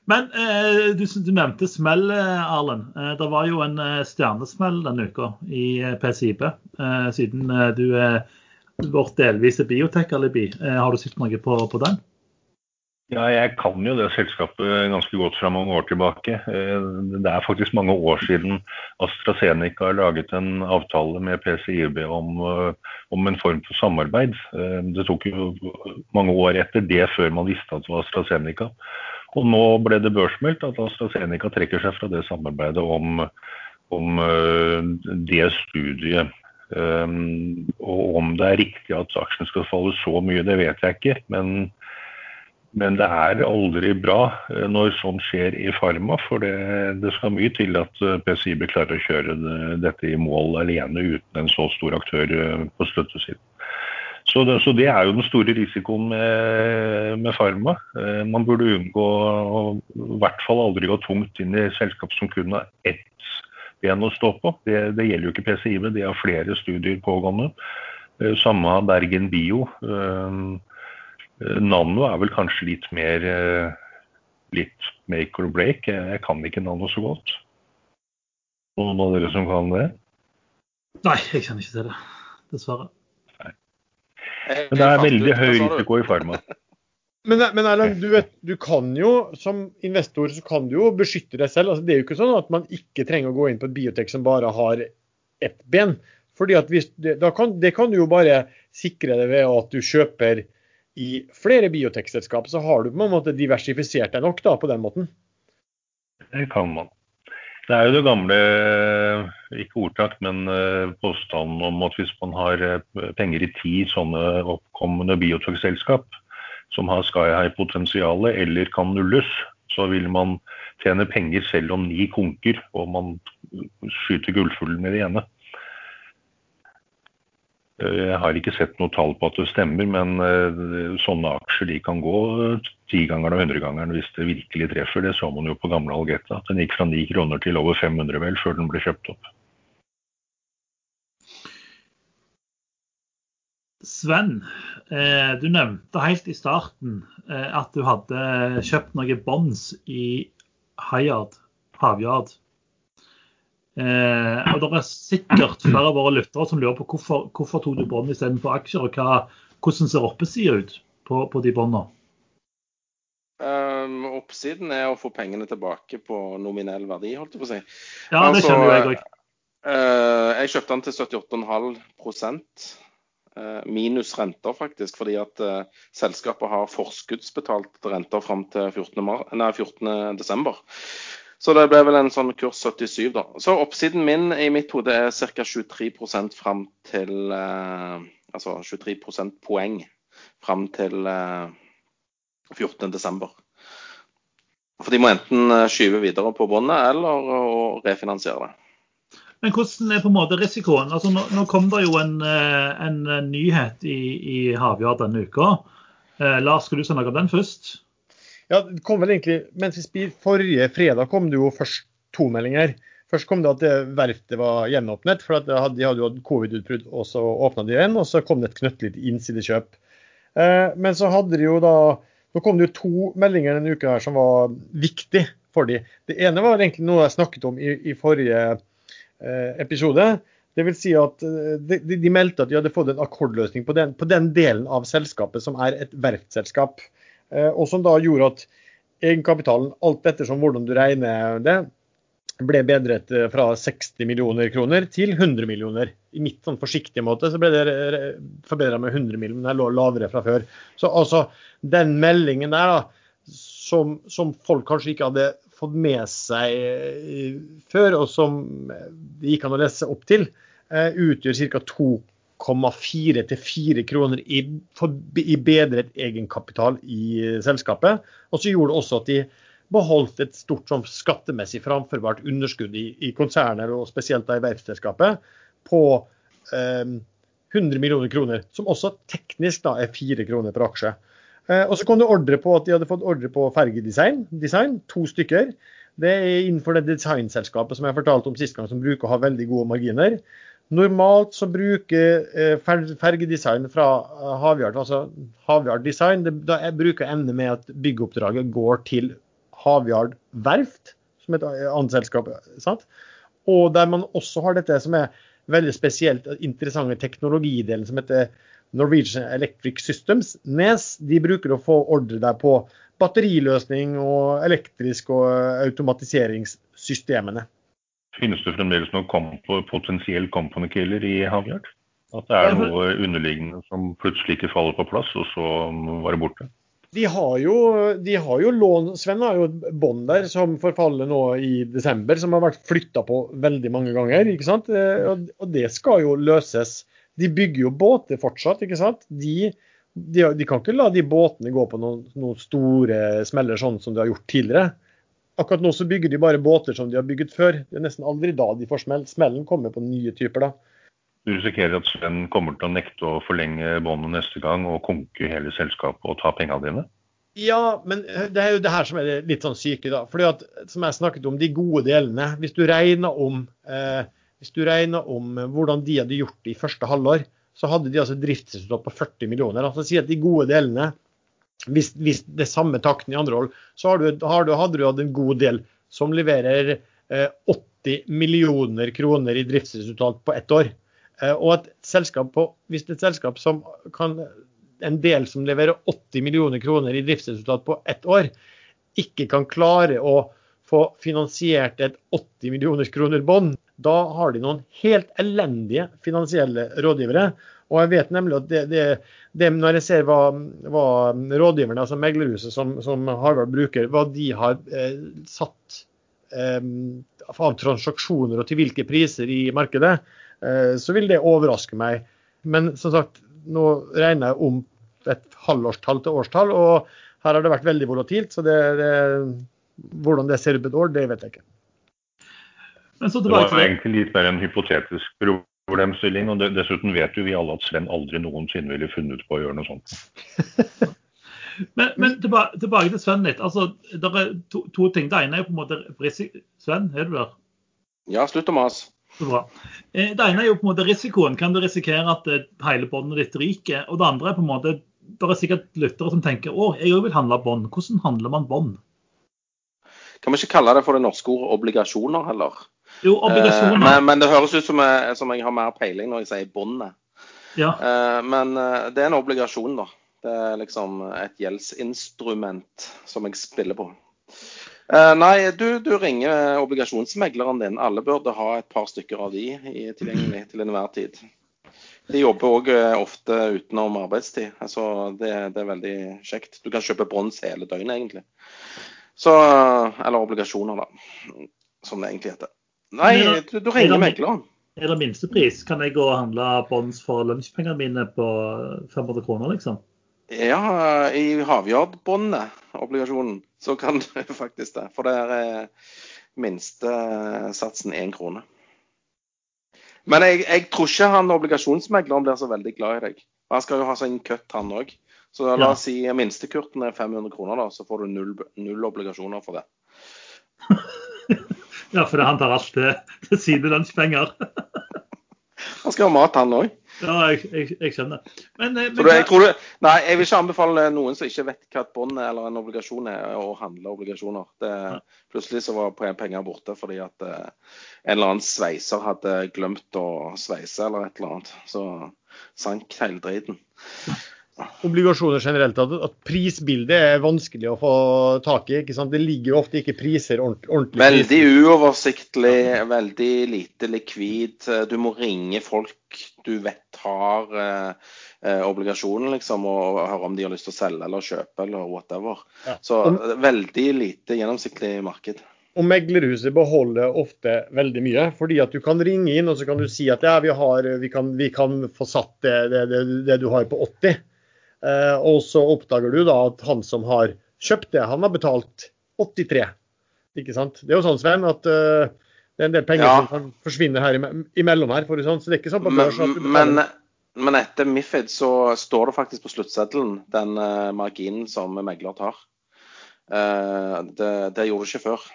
Men eh, du, du, nevnte smell, Arlen. Eh, det var jo en eh, stjernesmell denne uka i eh, PCIB. Eh, siden eh, du er vårt delvise biotek-alibi. har du sett noe på, på, den? Ja, jeg kan jo det selskapet ganske godt fra mange år tilbake. Det er faktisk mange år siden AstraZeneca har laget en avtale med PCIB om, om en form for samarbeid. Det tok jo mange år etter det før man visste at det var AstraZeneca. Og nå ble det børsmeldt at AstraZeneca trekker seg fra det samarbeidet om, om uh, det studiet. Um, og om det er riktig at aksjen skal falle så mye, det vet jeg ikke. Men, men det er aldri bra uh, når sånt skjer i Pharma. For det, det skal mye til at PCIB klarer å kjøre det, dette i mål alene uten en så stor aktør på støttesiden. Så det, så det, er jo den store risikoen med, med Pharma. Eh, man burde unngå i hvert fall aldri gå tungt inn i selskap som kun har ett ben å stå på. Det, det gjelder jo ikke PCIV, de har flere studier pågående. Eh, samme av Bergen Bio. Eh, Nano er vel kanskje litt mer litt make or break. Jeg kan ikke Nano så godt. Noen av dere som kan det? Nei, jeg kjenner ikke til det. Dessverre. Men det er veldig høy risiko i Pharma. Men, men Erlend, du, vet, du kan jo som investor så kan du jo beskytte deg selv. Altså, det er jo ikke sånn at man ikke trenger å gå inn på et biotek som bare har ett ben. Fordi at hvis, det, kan, det kan du jo bare sikre deg ved at du kjøper i flere biotekselskap. Så har du på en måte diversifisert deg nok da, på den måten. Det kan man. Det er jo det gamle, ikke ordtak, men eh, påstanden om at hvis man har eh, penger i ti sånne oppkommende biotekselskap, som har sky high-potensial eller kan nulles, så vil man tjene penger selv om ni konker og man skyter gullfuglen i det ene. Eh, jeg har ikke sett noe tall på at det stemmer, men eh, sånne aksjer de kan gå tigangeren og hundregangeren hvis det virkelig treffer. Det så man jo på gamle Algeta. Den gikk fra ni kroner til over 500 vel før den ble kjøpt opp. Sven, eh, du nevnte helt i starten eh, at du hadde kjøpt noen bonds i Hayard, Havyard. Eh, og Det er sikkert flere av våre lyttere som lurer på hvorfor, hvorfor tok du bånd istedenfor aksjer, og hva, hvordan ser oppesida ut på, på de båndene? Um, oppsiden er å få pengene tilbake på nominell verdi, holdt jeg på å si. Ja, det skjønner jo jeg òg. Uh, jeg kjøpte den til 78,5 uh, minus renter, faktisk. Fordi at uh, selskapet har forskuddsbetalt renter fram til 14. 14. desember. Så det ble vel en sånn kurs 77, da. Så oppsiden min i mitt hode er ca. 23% fram til eh, Altså 23% poeng fram til eh, 14. desember. For de må enten skyve videre på båndet eller refinansiere det. Men hvordan er på en måte risikoen? Altså, nå, nå kom det jo en, eh, en nyhet i, i Havjard denne uka. Eh, Lars, skal du si om den først? Ja, det kom vel egentlig, vi spiste Forrige fredag kom det jo først to meldinger. Først kom det at det verftet var gjenåpnet, for de hadde jo hatt covid-utbrudd, og så åpna de igjen. Og så kom det et knøttlite innsidekjøp. Eh, men så hadde de jo da Nå kom det jo to meldinger denne uka her som var viktig for de. Det ene var egentlig noe jeg snakket om i, i forrige Eh, episode. Det vil si at eh, de, de, meldte at de hadde fått en akkordløsning på den, på den delen av selskapet som er et verftselskap. Eh, og som da gjorde at egenkapitalen, alt ettersom hvordan du regner det, ble bedret fra 60 millioner kroner til 100 millioner. I mitt sånn forsiktige måte så ble det forbedra med 100 millioner, jeg lå lavere fra før. Så altså, den meldingen der, da, som, som folk kanskje ikke hadde fått med seg eh, før, og som det gikk an å lese opp til, eh, utgjør ca. 2,4 til 4 kroner i, i bedret egenkapital i eh, selskapet. Og så gjorde det også at de beholdt et stort sånn, skattemessig framførbart underskudd i, i konserner, og spesielt da i verftsselskapet, på eh, 100 millioner kroner, som også teknisk da er 4 kroner per aksje. Eh, og så kom det ordre på at de hadde fått ordre på fergedesign, design, to stykker. Det er innenfor det designselskapet som jeg fortalte om sist gang, som bruker å ha veldig gode marginer. Normalt så bruker eh, fergedesign fra eh, Havyard, altså Havyard Design, det, da jeg bruker ende med at byggeoppdraget går til Havyard Verft, som et annet selskap. Sant? Og der man også har dette som er veldig spesielt interessante teknologidelen som heter Norwegian Electric Systems, Nes, de bruker å få ordre der på batteriløsning og elektrisk og automatiseringssystemene. Finnes det fremdeles noen kompo, potensiell company killer i Havyard? At det er noe underliggende som plutselig ikke faller på plass, og så var det borte? De har jo, de har jo lån Sven har jo et bånd der som forfaller nå i desember, som har vært flytta på veldig mange ganger. ikke sant? Eh, og det skal jo løses de bygger jo båter fortsatt, ikke sant. De, de, de kan ikke la de båtene gå på noen, noen, store smeller sånn som de har gjort tidligere. Akkurat nå så bygger de bare båter som de har bygget før. Det er nesten aldri da de får smell. Smellen kommer på nye typer da. Du risikerer at Sven kommer til å nekte å forlenge båndet neste gang og konke hele selskapet og ta pengene dine? Ja, men det er jo det her som er litt sånn syke, da. Fordi at, som jeg snakket om, de gode delene. Hvis du regner om eh, hvis du regner om hvordan de hadde gjort det i første halvår, så hadde de altså driftsresultat på 40 millioner. Altså si at de gode delene, hvis, hvis det er samme takten i andre hold, så har du, har du, hadde du hatt en god del som leverer eh, 80 millioner kroner i driftsresultat på ett år. Eh, og et selskap på, hvis et selskap som kan en del som leverer 80 millioner kroner i driftsresultat på ett år, ikke kan klare å få finansiert et 80 millioner kroner bånd, da har de noen helt elendige finansielle rådgivere. Og jeg vet nemlig at det, det, det når jeg ser hva, hva rådgiverne, altså meglerhuset som, som Harvard bruker, hva de har eh, satt eh, av transaksjoner og til hvilke priser i markedet, eh, så vil det overraske meg. Men som sagt, nå regner jeg om et halvårstall til årstall, og her har det vært veldig volatilt. Så det, det, hvordan det ser ut på et år, det vet jeg ikke. det var egentlig litt mer en hypotetisk problemstilling. og Dessuten vet jo vi alle at Sven aldri noensinne ville funnet på å gjøre noe sånt. men, men tilbake, tilbake, til Sven litt. altså, Det er to, to, ting. Det ene er jo på en måte Sven, er du der? Ja, slutt å mase. Så bra. Eh, det ene er jo på en måte risikoen. Kan du risikere at eh, hele båndet ditt ryker? Og det andre er på en måte Det er sikkert lyttere som tenker å, jeg òg vil handle bånd. Hvordan handler man bånd? Kan vi ikke kalle det for det norske ordet obligasjoner heller? Jo, obligasjoner. Eh, men, men, det høres ut som jeg, som jeg, har mer peiling når jeg sier båndet. Ja. Eh, men eh, det er en obligasjon, da. Det er liksom et gjeldsinstrument som jeg spiller på. Nei, du, du, ringer obligasjonsmegleren din. Alle burde ha et par stykker av de tilgjengelig til enhver tid. De jobber òg eh, ofte utenom arbeidstid, altså det, det, er veldig kjekt. Du kan kjøpe brons hele døgnet, egentlig. Så, eller obligasjoner, da, som det egentlig heter. Nei, du, du ringer megleren. Er det minstepris? Kan jeg gå og handle bonds for lunsjpengene mine på 500 kroner, liksom? Ja, i Havjordbåndet, obligasjonen, så kan du faktisk det. For der er minstesatsen én krone. Men jeg, jeg, tror ikke han obligasjonsmegleren blir så veldig glad i deg. Han skal jo ha sin kutt, han òg. Så la oss si minstekurten er 500 kroner, da, så får du null, null obligasjoner for det. ja, for han tar alt til, til sine lønnspenger. han skal ha mat, han òg. Ja, jeg, jeg, jeg skjønner. Men, eh, men, du, jeg, du, nei, jeg vil ikke anbefale noen som ikke vet hva et bånd eller en obligasjon er, å handle obligasjoner. Det, plutselig så var penger borte fordi at uh, en eller annen sveiser hadde glemt å sveise eller et eller annet. Så sank hele driten obligasjoner generelt, at, at, prisbildet er vanskelig å få tak i. ikke sant? Det ligger jo ofte ikke priser ordentlig. ordentlig veldig uoversiktlig, uoversiktlig, veldig lite likvid. Du må ringe folk du vet har eh, eh, obligasjonen, liksom, og høre om de har lyst til å selge eller kjøpe eller whatever. Ja. Så om, veldig lite gjennomsiktig marked. Og meglerhuset beholder ofte veldig mye. fordi at du kan ringe inn og så kan du si at ja, vi, har, vi, kan, vi kan, få satt det, det, det, det du har på 80. Eh, og så oppdager du da at han som har kjøpt det, han har betalt 83. Ikke sant? Det er jo sånn, Sven, at uh, det er en del penger ja. som forsvinner her imellom her. For sånn, så det er ikke sånn på børs at du betaler. Men, men etter Mifid så står det faktisk på sluttseddelen den uh, marginen som megler tar. Uh, det, det, gjorde det ikke før.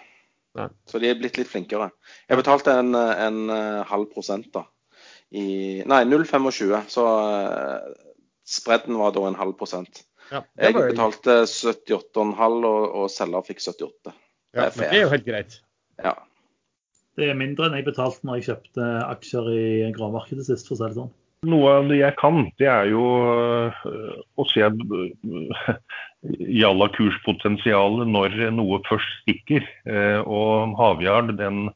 Nei. Så de er blitt litt flinkere. Jeg betalte en, en, en halv prosent da. I, nei, 0,25. Så Spredden var da en halv prosent. Ja, jeg betalte 78,5 og, og selger fikk 78. Ja, det men det er jo helt greit. Ja. Det er mindre enn jeg betalte når jeg kjøpte aksjer i gravmarkedet sist, for å si det sånn. Noe av det jeg kan, det er jo øh, å se øh, jalla kurspotensialet når noe først stikker. Øh, og Havjard, den,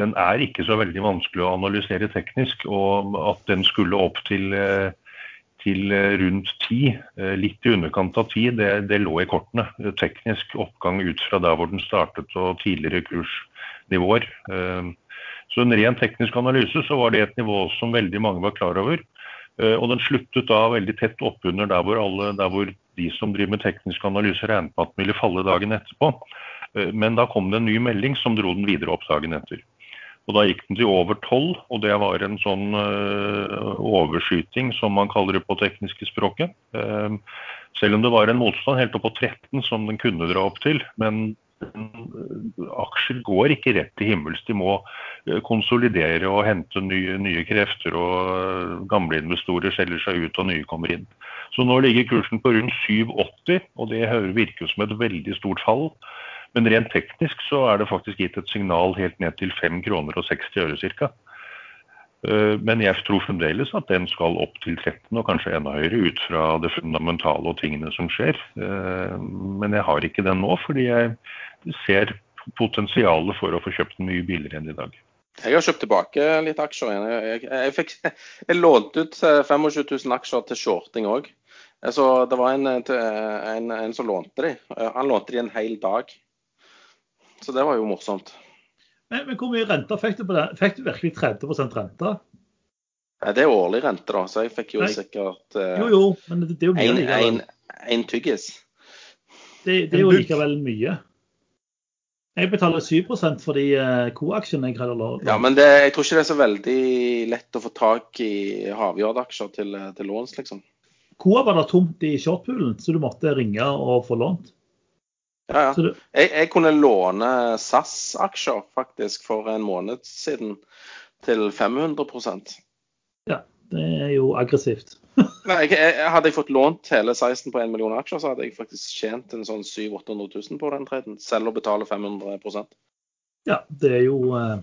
den, er ikke så veldig vanskelig å analysere teknisk. Og at den skulle opp til til eh, rundt ti, eh, litt i underkant av ti, det, det, lå i kortene. Teknisk oppgang ut fra der hvor den startet og tidligere kursnivåer. Eh, så en ren teknisk analyse så var det et nivå som veldig mange var klar over. Og den sluttet da veldig tett oppunder der der hvor de som driver med teknisk analyse regnet med at den ville falle dagen etterpå. Men da kom det en ny melding som dro den videre opp dagen etter. Og Da gikk den til over 12, og det var en sånn uh, overskyting, som man kaller det på tekniske språket. Uh, selv om det var en motstand helt opp på 13 som den kunne dra opp til. Men uh, aksjer går ikke rett til himmels. De må konsolidere og hente nye, nye krefter. og Gamle investorer selger seg ut og nye kommer inn. Så nå ligger kursen på rundt 7,80, og det virker som et veldig stort fall. Men rent teknisk så er det faktisk gitt et signal helt ned til 5 kroner og 60 øre ca. Eh, men jeg tror fremdeles at den skal opp til 13, og kanskje enda høyere, ut fra det fundamentale og tingene som skjer. Eh, men jeg har ikke den nå, fordi jeg ser potensialet for å få kjøpt den mye billigere enn i dag. Jeg har kjøpt tilbake litt aksjer igjen. Jeg, jeg, fikk, jeg lånte ut 25 000 aksjer til shorting òg. Så det var en, en, en, som lånte de. Han lånte de en hel dag. Så det var jo morsomt. Men, men hvor mye renter fikk du på den? Fikk du virkelig 30 rente? Nei, det er årlig rente, da, så jeg fikk jo Nei. sikkert uh, Jo, jo, men det, det er jo mye likevel. En tyggis. Det, det, er jo likevel mye. Jeg betaler 7 for de co-aksjene jeg har lånt. Ja, men det, jeg tror ikke det er så veldig lett å få tak i Havjord-aksjer til, eh, til låns, liksom. Coa var det tomt i shortpoolen, så du måtte ringe og få lånt? Ja, ja. Jeg, jeg, kunne låne SAS-aksjer faktisk for en måned siden til 500% Ja, det er jo aggressivt. Nei, jeg, jeg, hadde jeg fått lånt hele 16 på 1 million aksjer, så hadde jeg faktisk tjent en sånn 700 000-800 000 på den treden, selv å betale 500% Ja, det er jo uh,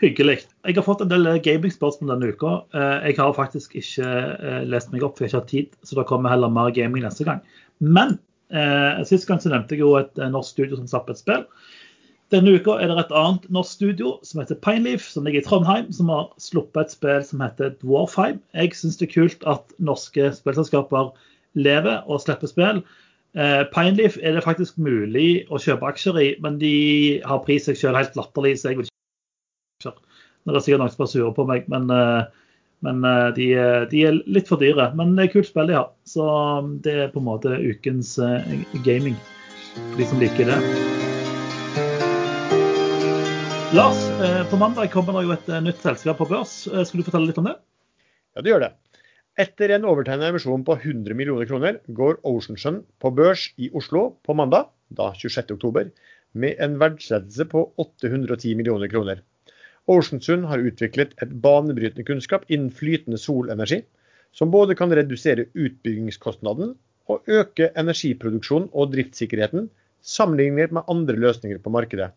hyggelig. Jeg har fått en del gaming-spørsmål denne uka. Uh, jeg har faktisk ikke uh, lest meg opp, for jeg har ikke hatt tid, så da kommer heller mer gaming neste gang. Men Eh, sist gang så nevnte jeg jo et eh, norsk studio som slapp et spill. Denne uka er det et annet norsk studio som heter Pineleaf, som ligger i Trondheim, som har sluppet et spill som heter Dwarfheim. Jeg syns det er kult at norske spillselskaper lever og slipper spill. Eh, Pineleaf er det faktisk mulig å kjøpe aksjer i, men de har pris seg selv helt latterlig, så jeg vil ikke kjøpe. Nå er det sikkert noen som er sure på meg, men eh, men eh, de, de, er litt for dyre. Men det er kult spill de har. Så um, det er på en måte ukens eh, gaming for de som liker det. Lars, eh, på mandag kommer det jo et nytt selskap på børs. Skal du fortelle litt om det? Ja, det gjør det. Etter en overtegnet emisjon på 100 millioner kroner går Oceansun på børs i Oslo på mandag, da 26.10, med en verdsettelse på 810 millioner kroner. Oceansund har utviklet et banebrytende kunnskap innen flytende solenergi, som både kan redusere utbyggingskostnaden og øke energiproduksjonen og driftssikkerheten sammenlignet med andre løsninger på markedet.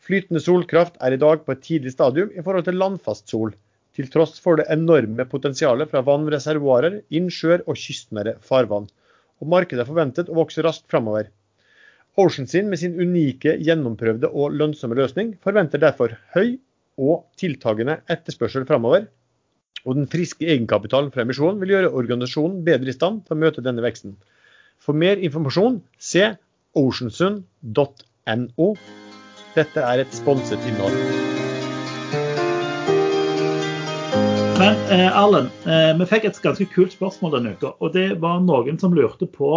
Flytende solkraft er i dag på et tidlig stadium i forhold til landfast sol, til tross for det enorme potensialet fra vannreservoarer, innsjøer og kystnære farvann. Og markedet er forventet å vokse raskt framover. Oceansin med sin unike, gjennomprøvde og lønnsomme løsning forventer derfor høy og tiltagende etterspørsel framover. Og den friske egenkapitalen fra emisjonen vil gjøre organisasjonen bedre i stand til å møte denne veksten. For mer informasjon se oceansund.no. Dette er et sponset innhold. Men eh, Erlend, eh, vi fikk et ganske kult spørsmål denne uka. Og det var noen som lurte på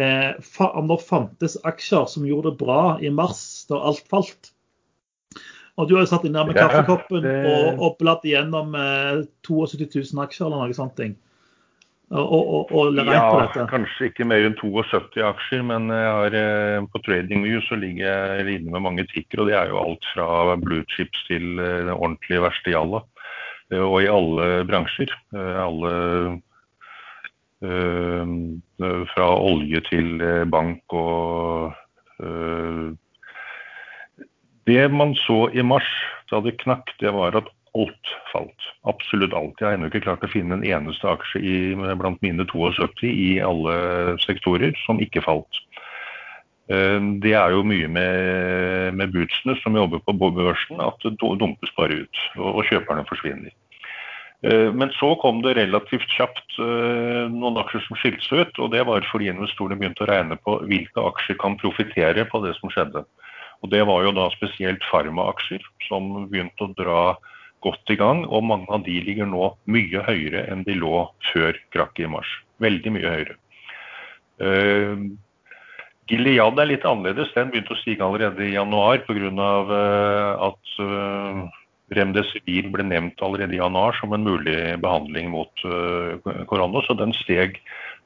eh, om det fantes aksjer som gjorde det bra i mars da alt falt. Og du har jo satt inn der med kaffekoppen det... og, og bladd igjennom eh, 72 000 aksjer eller noe sånt. ting. Og, og, og ja, på kanskje ikke mer enn 72 aksjer, men har, eh, på TradingView så ligger jeg inne med mange tikker. Og det er jo alt fra blue chips til eh, det ordentlige verste jalla. Eh, og i alle bransjer. Eh, alle eh, Fra olje til bank og det man så i mars da det knakk, det var at alt falt. Absolutt alt. Jeg har ennå ikke klart å finne en eneste aksje i, blant mine 72 i alle sektorer som ikke falt. Eh, det er jo mye med, med bootsene som jobber på børsen, at det dumpes bare ut. Og, kjøperne forsvinner. Eh, men så kom det relativt kjapt eh, noen aksjer som skilte seg ut. Og det var fordi investorene begynte å regne på hvilke aksjer kan profitere på det som skjedde. Og Det var jo da spesielt farmaaksjer som begynte å dra godt i gang. Og mange av de ligger nå mye høyere enn de lå før krakket i mars. Veldig mye høyere. Uh, Gilead er litt annerledes. Den begynte å stige allerede i januar pga. Uh, at uh, Remdesivir ble nevnt allerede i januar som en mulig behandling mot uh, korona. Så den steg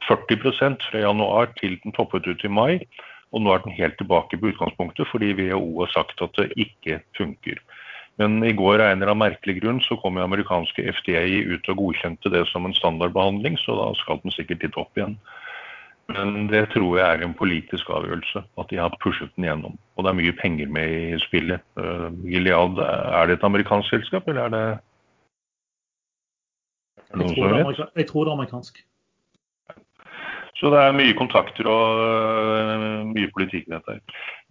40% fra januar til den toppet ut i mai. Og nå er den helt tilbake på utgangspunktet, fordi WHO har sagt at det ikke funker. Men i går av en eller annen merkelig grunn så kom amerikanske FDA ut og godkjente det som en standardbehandling, så da skal den sikkert litt opp igjen. Men det tror jeg er en politisk avgjørelse, at de har pushet den gjennom. Og det er mye penger med i spillet. Uh, Gilead, er det et amerikansk selskap, eller er det Jeg tror det jeg tror det er amerikansk. Så det er mye kontakter og øh, mye politikk i dette.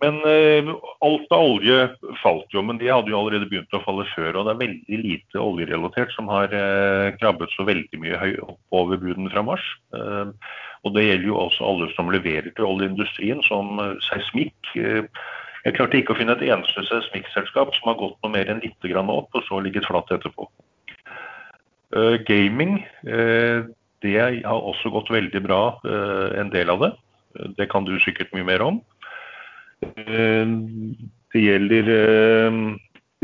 Men øh, alt av olje falt jo, men de hadde jo allerede begynt å falle før. Og det er veldig lite oljerelatert som har øh, krabbet så veldig mye høy opp over buden fra mars. Eh, og det gjelder jo også alle som leverer til oljeindustrien, som seismikk. Eh, jeg klarte ikke å finne et eneste seismikkselskap som har gått noe mer enn litt opp, og så ligget flatt etterpå. Eh, gaming eh, det har også gått veldig bra, eh, en del av det. Det kan du sikkert mye mer om. Eh, Det gjelder eh,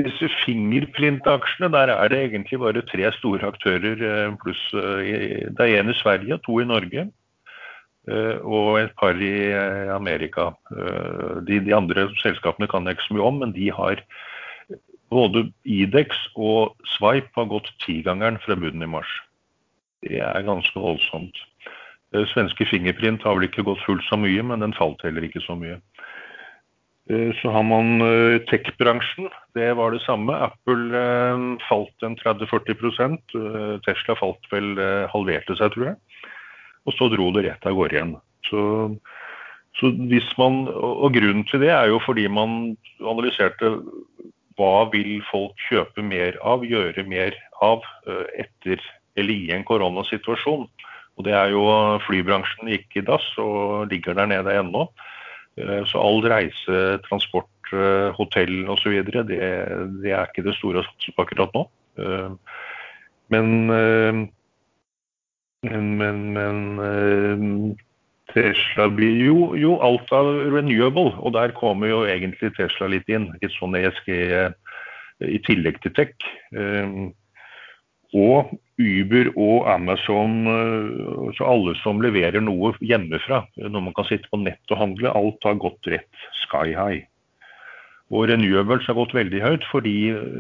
disse fingerprint-aksjene. Der er det egentlig bare tre store aktører pluss Det er en i Sverige, to i Norge og et par i Amerika. De, de andre selskapene kan jeg ikke så mye om, men de har både Idex og Swipe har gått tigangeren fra bunnen i mars. Det er ganske voldsomt. Eh, Svenske Fingerprint har vel ikke gått fullt så mye, men den falt heller ikke så mye. Eh, Så har man eh, tech-bransjen. Det var det samme. Apple falt en 30-40 eh, Tesla falt vel, halverte seg, tror jeg. Og så dro det rett av gårde igjen. Så, så man, og grunnen til det er jo fordi man analyserte hva vil folk kjøpe mer av, gjøre mer av etter eller i en koronasituasjon. Og det er jo Flybransjen gikk i dass og ligger der nede ennå. Eh, Så all reise, transport, eh, hotell osv. Det, det er ikke det store å akkurat nå. Eh, Men, eh, men, men, eh, Tesla blir jo, jo alt av renewable, og der kommer jo egentlig Tesla litt inn. Litt sånn ESG eh, i tillegg til tech. Og Uber og Amazon, eh, så alle som leverer noe hjemmefra, noe man kan sitte på nett og handle, alt har gått rett sky high. Og renewables har gått veldig høyt fordi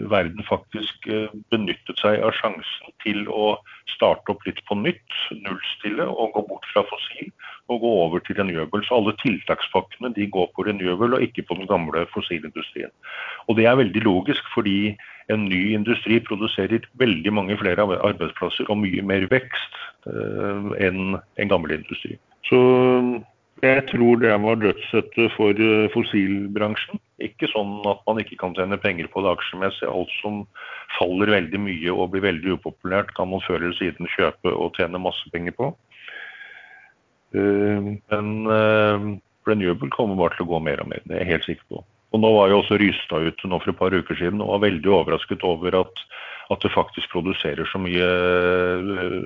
verden faktisk eh, benyttet seg av sjansen til å starte opp litt på nytt, nullstille og gå bort fra fossil og gå over til renewables. Alle tiltakspakkene de går på renewable og ikke på den gamle fossilindustrien. Og det er veldig logisk fordi en ny industri produserer veldig mange flere arbeidsplasser og mye mer vekst eh, enn en gammel industri. Så jeg tror det var dødssettet for eh, fossilbransjen. Ikke sånn at man ikke kan tjene penger på det aksjemessig. Alt som faller veldig mye og blir veldig upopulært, kan man før eller siden kjøpe og tjene masse penger på. Eh, Men eh, renewable kommer bare til å gå mer og mer, det er jeg helt sikker på. Og nå var jo også Rystad ute nå for et par uker siden og var veldig overrasket over at, at det faktisk produserer så mye eh,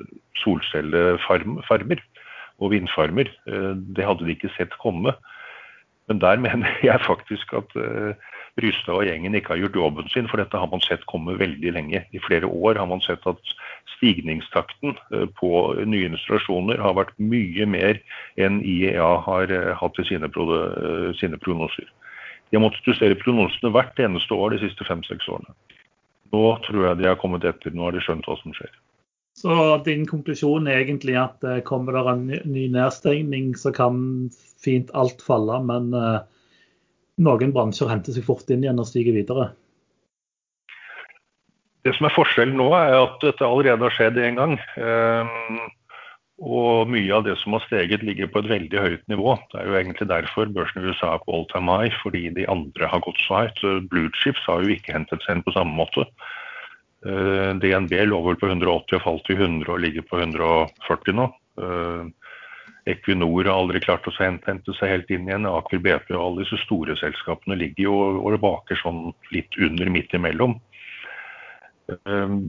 solcellefarmer og vindfarmer. Eh, Det hadde de ikke sett komme. Men der mener jeg faktisk at eh, Rystad og gjengen ikke har gjort jobben sin, for dette har man sett komme veldig lenge. I flere år har man sett at stigningstakten på nye installasjoner har vært mye mer enn IEA har hatt i sine prognoser. De har måttet justere prognosene hvert eneste år de siste fem-seks årene. Nå tror jeg de har kommet etter, nå har de skjønt hva som skjer. Så din konklusjon er egentlig at eh, kommer det en ny- nedstengning, så kan fint alt falle, men eh, noen bransjer henter seg fort inn igjen og stiger videre. Det som er forskjellen nå, er at dette allerede har skjedd en gang. Og mye av det som har steget, ligger på et veldig høyt nivå. Det er jo egentlig derfor børsen i USA er på all time high, fordi de andre har gått så høyt. Blue har jo ikke hentet seg inn på samme måte. Eh, DNB lå vel på 180 og falt til 100 og ligger på 140 nå. Eh, Equinor har aldri klart å hente seg helt inn igjen. Aker BP og alle disse store selskapene ligger jo og baker sånn litt under, midt imellom. Eh,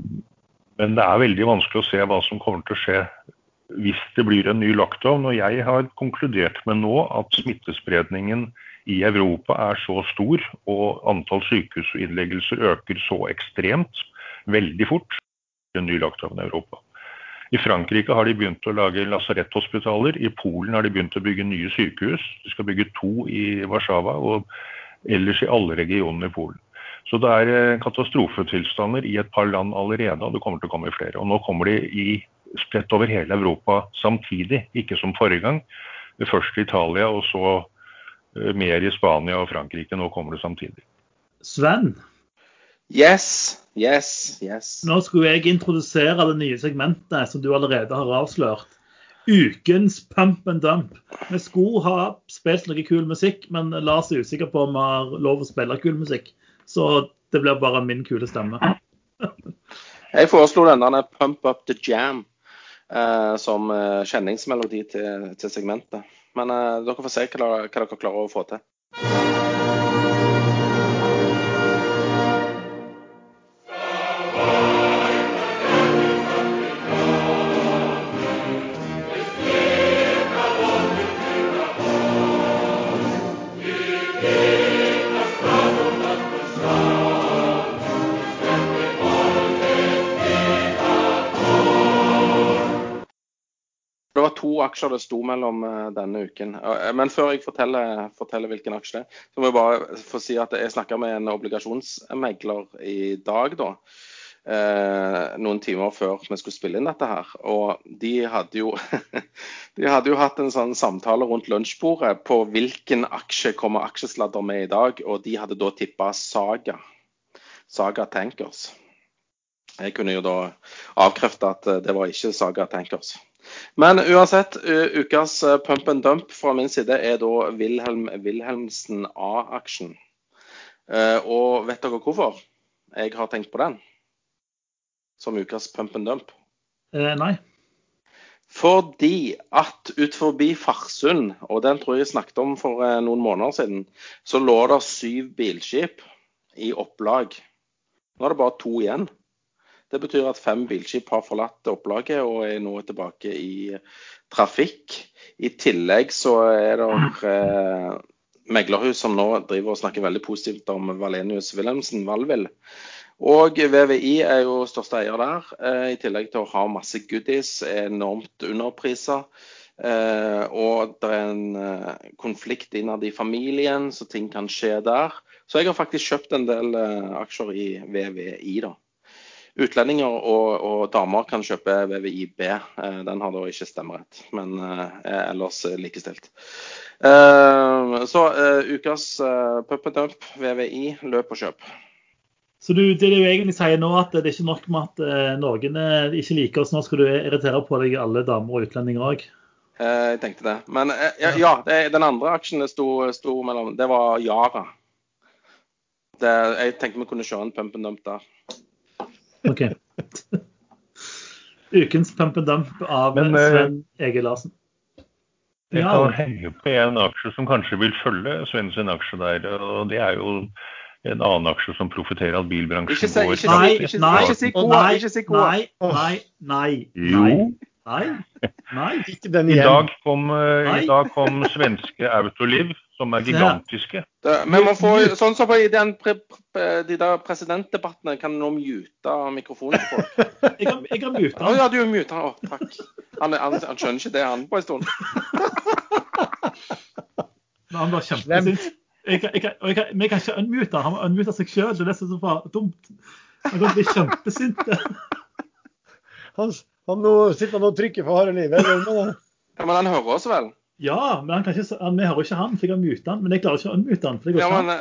Men det er veldig vanskelig å se hva som kommer til å skje hvis det blir en ny lockdown. Og jeg har konkludert med nå at smittespredningen i Europa er så stor, og antall sykehusinnleggelser øker så ekstremt veldig fort. En ny lockdown i Europa. I Frankrike har de begynt å lage lasaretthospitaler. I Polen har de begynt å bygge nye sykehus. De skal bygge to i Warszawa og ellers i alle regionene i Polen. Så det er eh, katastrofetilstander i et par land allerede, og det kommer til å komme flere. Og nå kommer de i, spredt over hele Europa samtidig, ikke som forrige gang. Først i Italia, og så eh, mer i Spania og Frankrike. Nå kommer det samtidig. Sven, Yes, yes, yes. Nå skulle jeg introdusere det nye segmentet som du allerede har avslørt. Ukens pump and dump. Vi skulle ha spilt noe kul musikk, men Lars er usikker på om vi har lov å spille kul musikk. Så det blir bare min kule stemme. Jeg foreslo denne Pump Up The Jam som eh, kjenningsmelodi til, til segmentet. Men eh, dere får se hva, hva dere klarer å få til. Aksjer det sto mellom eh, denne uken. Eh, Men før jeg forteller, forteller hvilken aksje det er, så må jeg bare få si at jeg snakka med en obligasjonsmegler i dag, da. Eh, noen timer før vi skulle spille inn dette her. Og de hadde jo De hadde jo hatt en sånn samtale rundt lunsjbordet på hvilken aksje kommer aksjesladder med i dag, og de hadde da tippa Saga. Saga Tankers. Jeg kunne jo da avkrefte at eh, det var ikke Saga Tankers. Men uansett, ukas eh, pump and dump fra min side er da Wilhelm Wilhelmsen A-aksjen. Eh, Og vet dere hvorfor jeg har tenkt på den som ukas pump and dump? Eh, nei. Fordi at ut forbi Farsund, og den tror jeg jeg snakket om for eh, noen måneder siden, så lå det syv bilskip i opplag. Nå er det bare to igjen. Det betyr at fem bilskip har forlatt opplaget og er nå tilbake i trafikk. I tillegg så er det eh, meglerhus som nå driver og snakker veldig positivt om Valenius Wilhelmsen, Valvill. Og VVI er jo største eier der, eh, i tillegg til å ha masse goodies, enormt underpriser. Eh, og det er en eh, konflikt innad i familien, så ting kan skje der. Så jeg har faktisk kjøpt en del eh, aksjer i VVI, da. Utlendinger og, og damer kan kjøpe VVIB. Eh, den har da ikke stemmerett, men eh, er ellers eh, likestilt. Så ukas pump and dump, VVI, løp og kjøp. Så du, det du egentlig sier nå, at det er ikke nok med at noen ikke liker oss, nå skal du irritere på deg alle damer og utlendinger òg. Jeg tenkte det. Men ja, ja det, den andre aksjen det sto, sto mellom, det var Yara. Det, jeg tenkte vi kunne kjøre en pump and dump der. OK. Ukens pump and dump av Men, eh, Sven Egil Larsen. Jeg Ja, kan henge på en aksje som kanskje vil følge Sven sin aksje der. og Det er jo en annen aksje som profitterer at bilbransjen Ikke går ikke Nei, ikke si- nei, ikke si koa, nei, ikke si koa. nei, nei, nei, Jo. nei, nei. Ikke den I igjen. dag kom, eh, i dag kom svenske Autoliv, som er gigantiske. Det, men man får, sånn som på i den pre, pre, de der presidentdebattene, kan nå mute mikrofonen til folk. Jeg har, jeg har muta Å ja, du muter. Å, takk. Han, han, han skjønner ikke det, han, på en stund. men Han var kjempesint. Jeg, kan- jeg, og jeg, kan- kan ikke unmute han. Han må unmute seg sjøl. Det er det som er dumt. Han kan bli kjempesint. Han, han nå sitter han og trykker for harde livet. Ja, men han hører oss vel? Ja, men han kan ikke, han, vi hører ikke han, for jeg har muta han. Men jeg klarer ikke å unmute han. for det går Ja, ikke men an.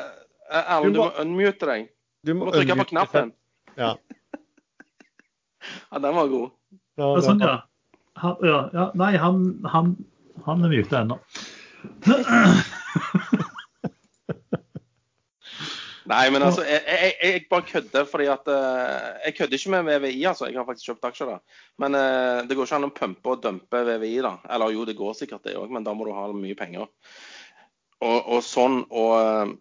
eh, Erlend, du må unmute deg. Du Du må trykke på unmute knappen. Ja. Ja, den var god. Ja, Ja, sånn, ja. Han, ja, ja. Nei, han, han, han er muta ennå. Nei, men altså, jeg, jeg, jeg bare kødder fordi at eh, Jeg kødder ikke med VVI, altså. Jeg har faktisk kjøpt aksjer der. Men eh, det går ikke an å pumpe og dumpe VVI, da. Eller jo, det går sikkert det òg, men da må du ha mye penger. Og, og sånn. Og eh,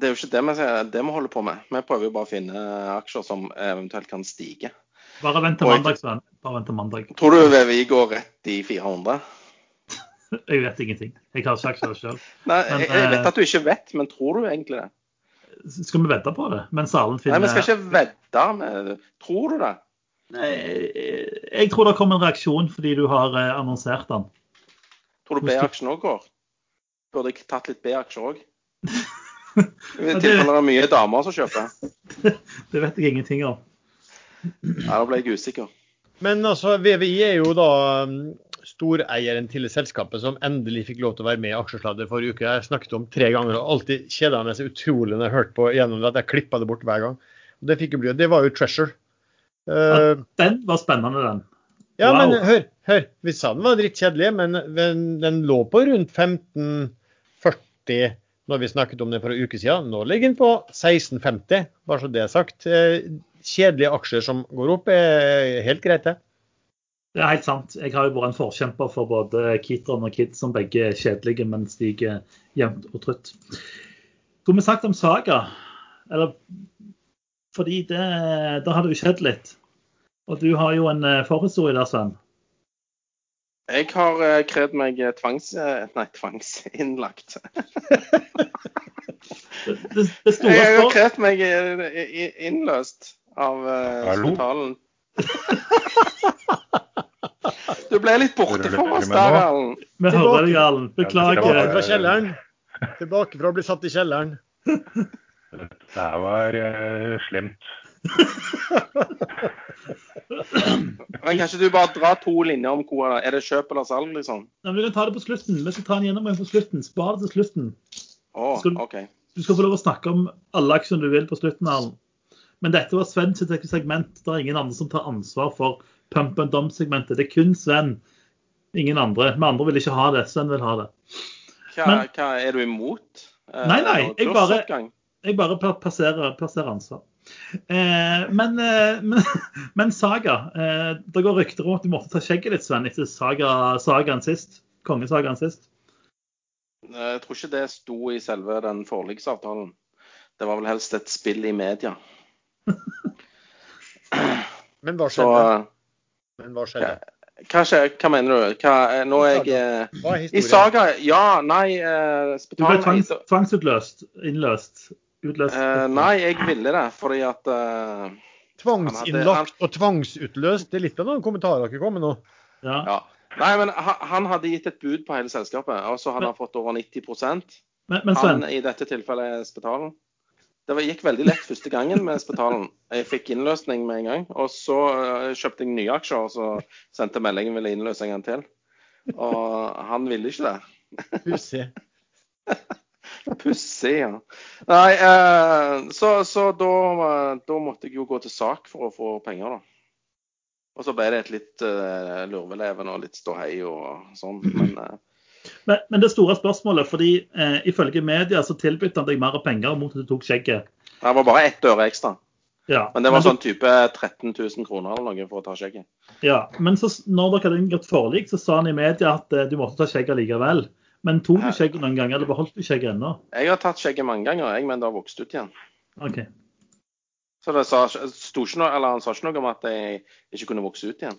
det er jo ikke det vi, det vi holder på med. Vi prøver jo bare å finne aksjer som eventuelt kan stige. Bare vent til mandag, Sven. Bare vent til mandag. Tror du VVI går rett i 400? Jeg vet ingenting. Jeg har ikke aksjer sjøl. Nei, Men, jeg, jeg vet eh, at du ikke vet, men tror du egentlig det? Skal vi vedde på det? Mens Erlend Nei, finner vi skal ikke vedde med. Tror du det? Nei, jeg tror det kommer en reaksjon fordi du har eh, annonsert den. Tror du B-aksjen òg går? Burde jeg tatt litt B-aksjer òg? I det- tilfelle det er mye damer som kjøper. Det vet jeg ingenting om. Nei, Da ble jeg usikker. Men altså, VVI er jo da storeieren til selskapet som endelig fikk lov til å være med i Aksjesladder forrige uke. Jeg snakket om tre ganger og alltid kjeda meg så utrolig når jeg hørte på gjennom det at jeg klippa det bort hver gang. Og det fikk jo bli, det var jo Treasure. Ja, Uh, den var spennende, den. ja, Wow. men hør, hør. Vi sa den var drittkjedelig, men men den lå på rundt 15,40 når vi snakket om den for en uke siden. Nå ligger den på 16,50, bare så det er sagt. Eh, Kjedelige aksjer som går opp, er helt greit, det. Det er helt sant. Jeg har jo vært en forkjemper for både Kitron og Kid, som begge er kjedelige, men stiger jevnt og trutt. Skulle vi sagt om Saga? Eller Fordi det, da har det jo skjedd litt. Og du har jo en eh, forhistorie der, Sven. Jeg har uh, krevd meg eh, tvangs... eh, nei, tvangsinnlagt. Det, det, det store Jeg har krevd meg eh, innløst av uh, Hallo? spitalen. Du ble litt borte for oss der? Erlend. Vi hører deg, Erlend. Tilbake Beklager. fra kjelleren. Tilbake fra å bli satt i kjelleren. Det her var uh, slemt. Men kanskje du bare drar to linjer om hvor Er det kjøp eller salg, liksom? Nei, men Vi kan ta det på slutten. Vi skal ta en gjennomgang på slutten. Spar det til slutten. Skal du- Du skal få lov å snakke om alle aksjene du vil på slutten, Erlend. Men dette var Sven sitt segment. Det er ingen andre som tar ansvar for pump and dump-segmentet. Det er kun Sven. Ingen andre. Vi andre vil ikke ha det. Sven vil ha det. Hva, Men- hva er du imot? Eh, Nei, nei, jeg bare- Jeg bare plasserer, plasserer ansvar. Eh, men, eh, men, men Saga eh, Det går rykter om at du måtte ta skjegget ditt, Sven, etter saga, sagaen sist. Kongesagaen sist. Eh, Jeg tror ikke det sto i selve den forliksavtalen. Det var vel helst et spill i media. Men hva skjedde? Så, Men hva skjedde? hva, hva mener du? Hva, eh, nå er jeg eh, Hva er I? Saga Ja, nei eh, Du ble tvangs, tvangsutløst. Innløst. Utløst. eh, Nei, jeg ville det fordi at eh, Tvangsinnlagt og tvangsutløst. Det er litt av noen kommentarer dere kommer med nå. Ja. Ja. Nei, men han, han hadde gitt et bud på hele selskapet, og så hadde han fått over 90 Men, men Sven, Han i dette tilfellet er Spetalen. Det var, gikk veldig lett første gangen med Spetalen. Jeg fikk innløsning med en gang. Og så uh, kjøpte jeg nye aksjer, og så sendte meldingen ville innløse en gang til. Og han ville ikke det. Pussig. Pussig, ja. Nei, uh, så, så da, da måtte jeg jo gå til sak for å få penger, da. Og så ble det et litt uh, lurveleven og litt ståhei og sånn. Men eh, men, men det store spørsmålet, fordi eh, ifølge media så tilbød han deg mer penger mot at du tok skjegget. det var bare ett øre ekstra. Ja, Men det var men, sånn type 13 000 kroner eller noe for å ta skjegget. Ja, men så, når dere hadde inngått forlik, så sa han i media at eh, du måtte ta skjegget likevel. Men tok du skjegget noen ganger, eller beholdt du skjegget ennå? Jeg har tatt skjegget mange ganger, jeg, men det har vokst ut igjen. Okay. Så det sa, noe, eller han sa ikke noe om at jeg ikke kunne vokse ut igjen.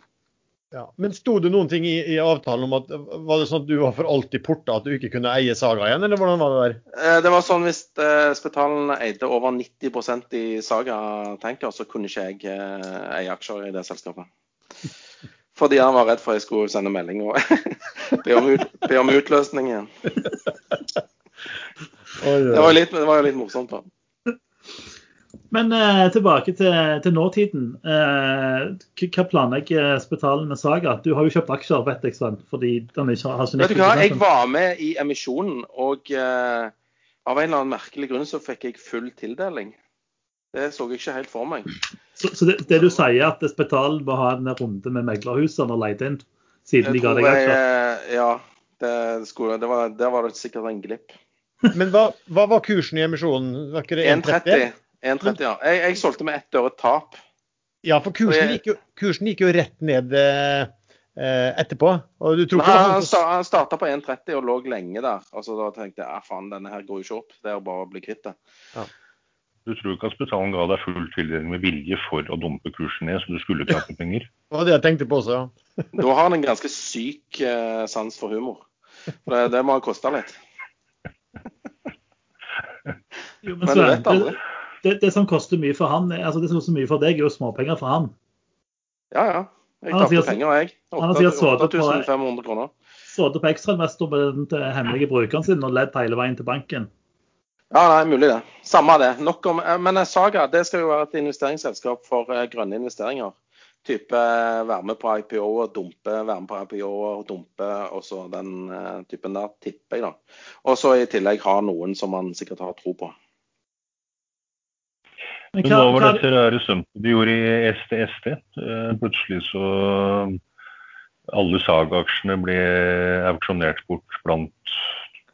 Ja. Men sto det noen ting i, i avtalen om at var det sånn at du var for alltid porta, at du ikke kunne eie Saga igjen, eller hvordan var det der? Eh, Det var sånn hvis eh, Spetalen eide over 90% i Saga Tanker, så kunne ikke jeg eh, eie aksjer i det selskapet. Fordi han var redd for jeg skulle sende melding og be om, ut, be om utløsning igjen. Det var jo litt, det var jo litt morsomt. da. Men eh, tilbake til, til nåtiden. Eh, hva planlegger Spetalen med Saga? Du har jo kjøpt aksjer, vet jeg, Sven. fordi den ikke har ikke Vet du hva, jeg var med i emisjonen, og eh, av en eller annen merkelig grunn så fikk jeg full tildeling. Det så jeg ikke helt for meg. Så, så det, det du sier, er at Spetalen må ha en runde med meglerhusene og leie inn, siden de Jeg ga deg aksjer? eh, ja, det skulle, det var, der var det sikkert en glipp. Men hva, hva var kursen i emisjonen? Var ikke det 1,30. 1,30, ja. Jeg, jeg solgte med ett øre tap. Ja, for kursen jeg- gikk jo, kursen gikk jo rett ned eh, eh, etterpå. Og du tror Men ikke det han, var han, sånn starta på 1,30 og lå lenge der. Og så da tenkte jeg ja, faen, denne her går jo ikke opp. Det er bare å bli kvitt det. Du tror ikke at Spetalen ga deg full tildeling med vilje for å dumpe kursen ned, så du skulle tape penger? Det var det jeg tenkte på også, ja. Da har han en ganske syk eh, sans for humor. For det, det må ha kosta litt. Jo, men Men du vet aldri. Det, det, som koster mye for han, altså det som koster mye for deg, er jo småpenger for han. Ja, ja. Jeg tapte penger, jeg. han har sikkert sittet på- 8500 kroner. Sittet på ekstrainvestor med den hemmelige brukeren sin og ledd hele veien til banken. Ja, nei, mulig det. Samme det. Nok om, eh, men eh, Saga det skal jo være et investeringsselskap for eh, grønne investeringer. type være med på IPO og dumpe, være med på IPO og dumpe, og så den eh, typen der, tipper jeg, da. Og så i tillegg ha noen som man sikkert har tro på. Men hva var dette rare stumpet de gjorde i STST? Eh, plutselig så alle Saga-aksjene ble auksjonert bort blant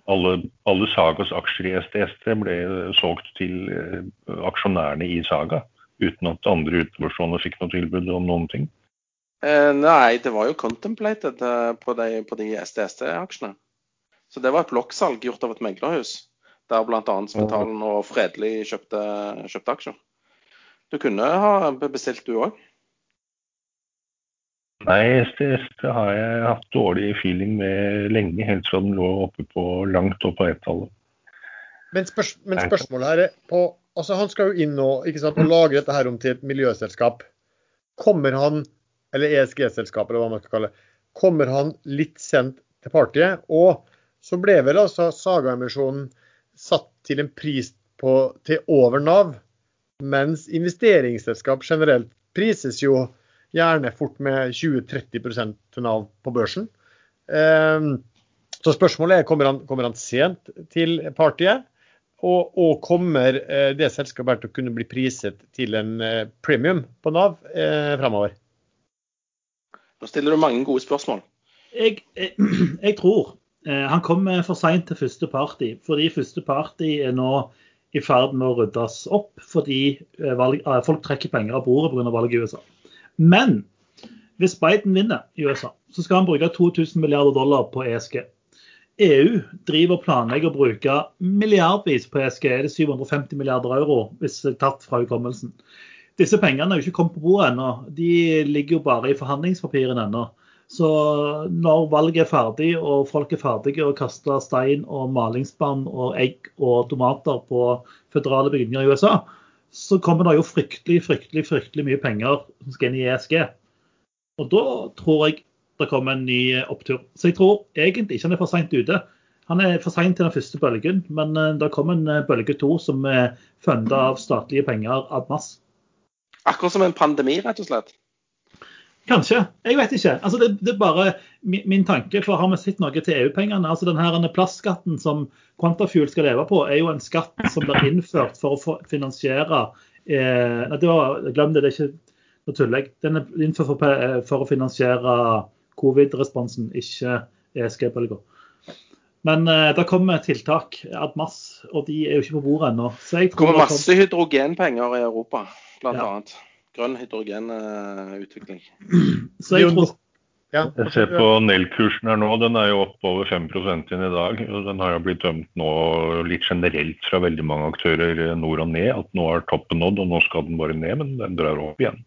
alle, alle Sagas aksjer i STST ble solgt til eh, aksjonærene i Saga, uten at andre utenforstående fikk noe tilbud om noen ting? Eh, nei, det var jo contemplated eh, på de, på de STST-aksjene. Så det var et blokksalg gjort av et meglerhus, der bl.a. Spetalen og Fredelig kjøpte, kjøpte aksjer. Du kunne ha bestilt du òg. Nei, STS det har jeg hatt dårlig feeling med lenge, helt fra den lå oppe på langt opp på ett-tallet. Men, spørs men, spørsmålet her er på altså Han skal jo inn og, sant, og lage dette her om til et miljøselskap. Kommer han, eller ESG-selskap, eller hva man skal kalle det, kommer han litt sent til partiet? Og så ble vel altså Saga-emisjonen satt til en pris på, til over Nav, mens investeringsselskap generelt prises jo gjerne fort med 20-30 til Nav på børsen. Ehm, så spørsmålet er kommer han, kommer han sent til partiet, og, og, kommer eh, det selskapet til å kunne bli priset til en eh, premium på Nav eh, framover? Nå stiller du mange gode spørsmål. Jeg, jeg, jeg tror eh, han kommer for seint til første party, fordi første party er nå i ferd med å ryddes opp fordi eh, valg, eh, folk trekker penger av bordet pga. valget i USA. Men hvis Biden vinner i USA, så skal han bruke 2000 milliarder dollar på ESG. EU driver og planlegger å bruke milliardvis på ESG. Er det 750 milliarder euro, hvis det er tatt fra hukommelsen. Disse pengene er jo ikke kommet på bordet ennå. De ligger jo bare i forhandlingspapirene ennå. Så når valget er ferdig og folk er ferdige og kaster stein og malingsspann og egg og tomater på føderale bygninger i USA, så kommer det jo fryktelig, fryktelig, fryktelig mye penger som skal inn i ESG. Og da tror jeg det kommer en ny opptur. Så jeg tror egentlig ikke han er for seint ute. Han er for seint til den første bølgen, men eh, det kommer en eh, bølge to som er funda av statlige penger ad mass. Akkurat som en pandemi, rett og slett? Kanskje. Jeg vet ikke. Altså, det, det, er bare min, min, tanke. For har vi sett noe til EU-pengene? Altså, denne plastskatten som Quantafuel skal leve på, er jo en skatt som blir innført for å finansiere eh, nei, det var, Glem det, det er ikke noe tullegg. Den er innført for, eh, for å finansiere covid-responsen, ikke ESG-bølger. Men eh, det kommer tiltak ad mass, og de er jo ikke på bordet ennå. Det kommer masse hydrogenpenger i Europa, blant ja. annet grønn hydrogenutvikling. Så jeg tror jeg ser på Nell-kursen her nå, den er jo opp over 5% inn i dag. og Den har jo blitt dømt nå litt generelt fra veldig mange aktører nord og ned. At nå er toppen nådd, og nå skal den bare ned, men den drar opp igjen.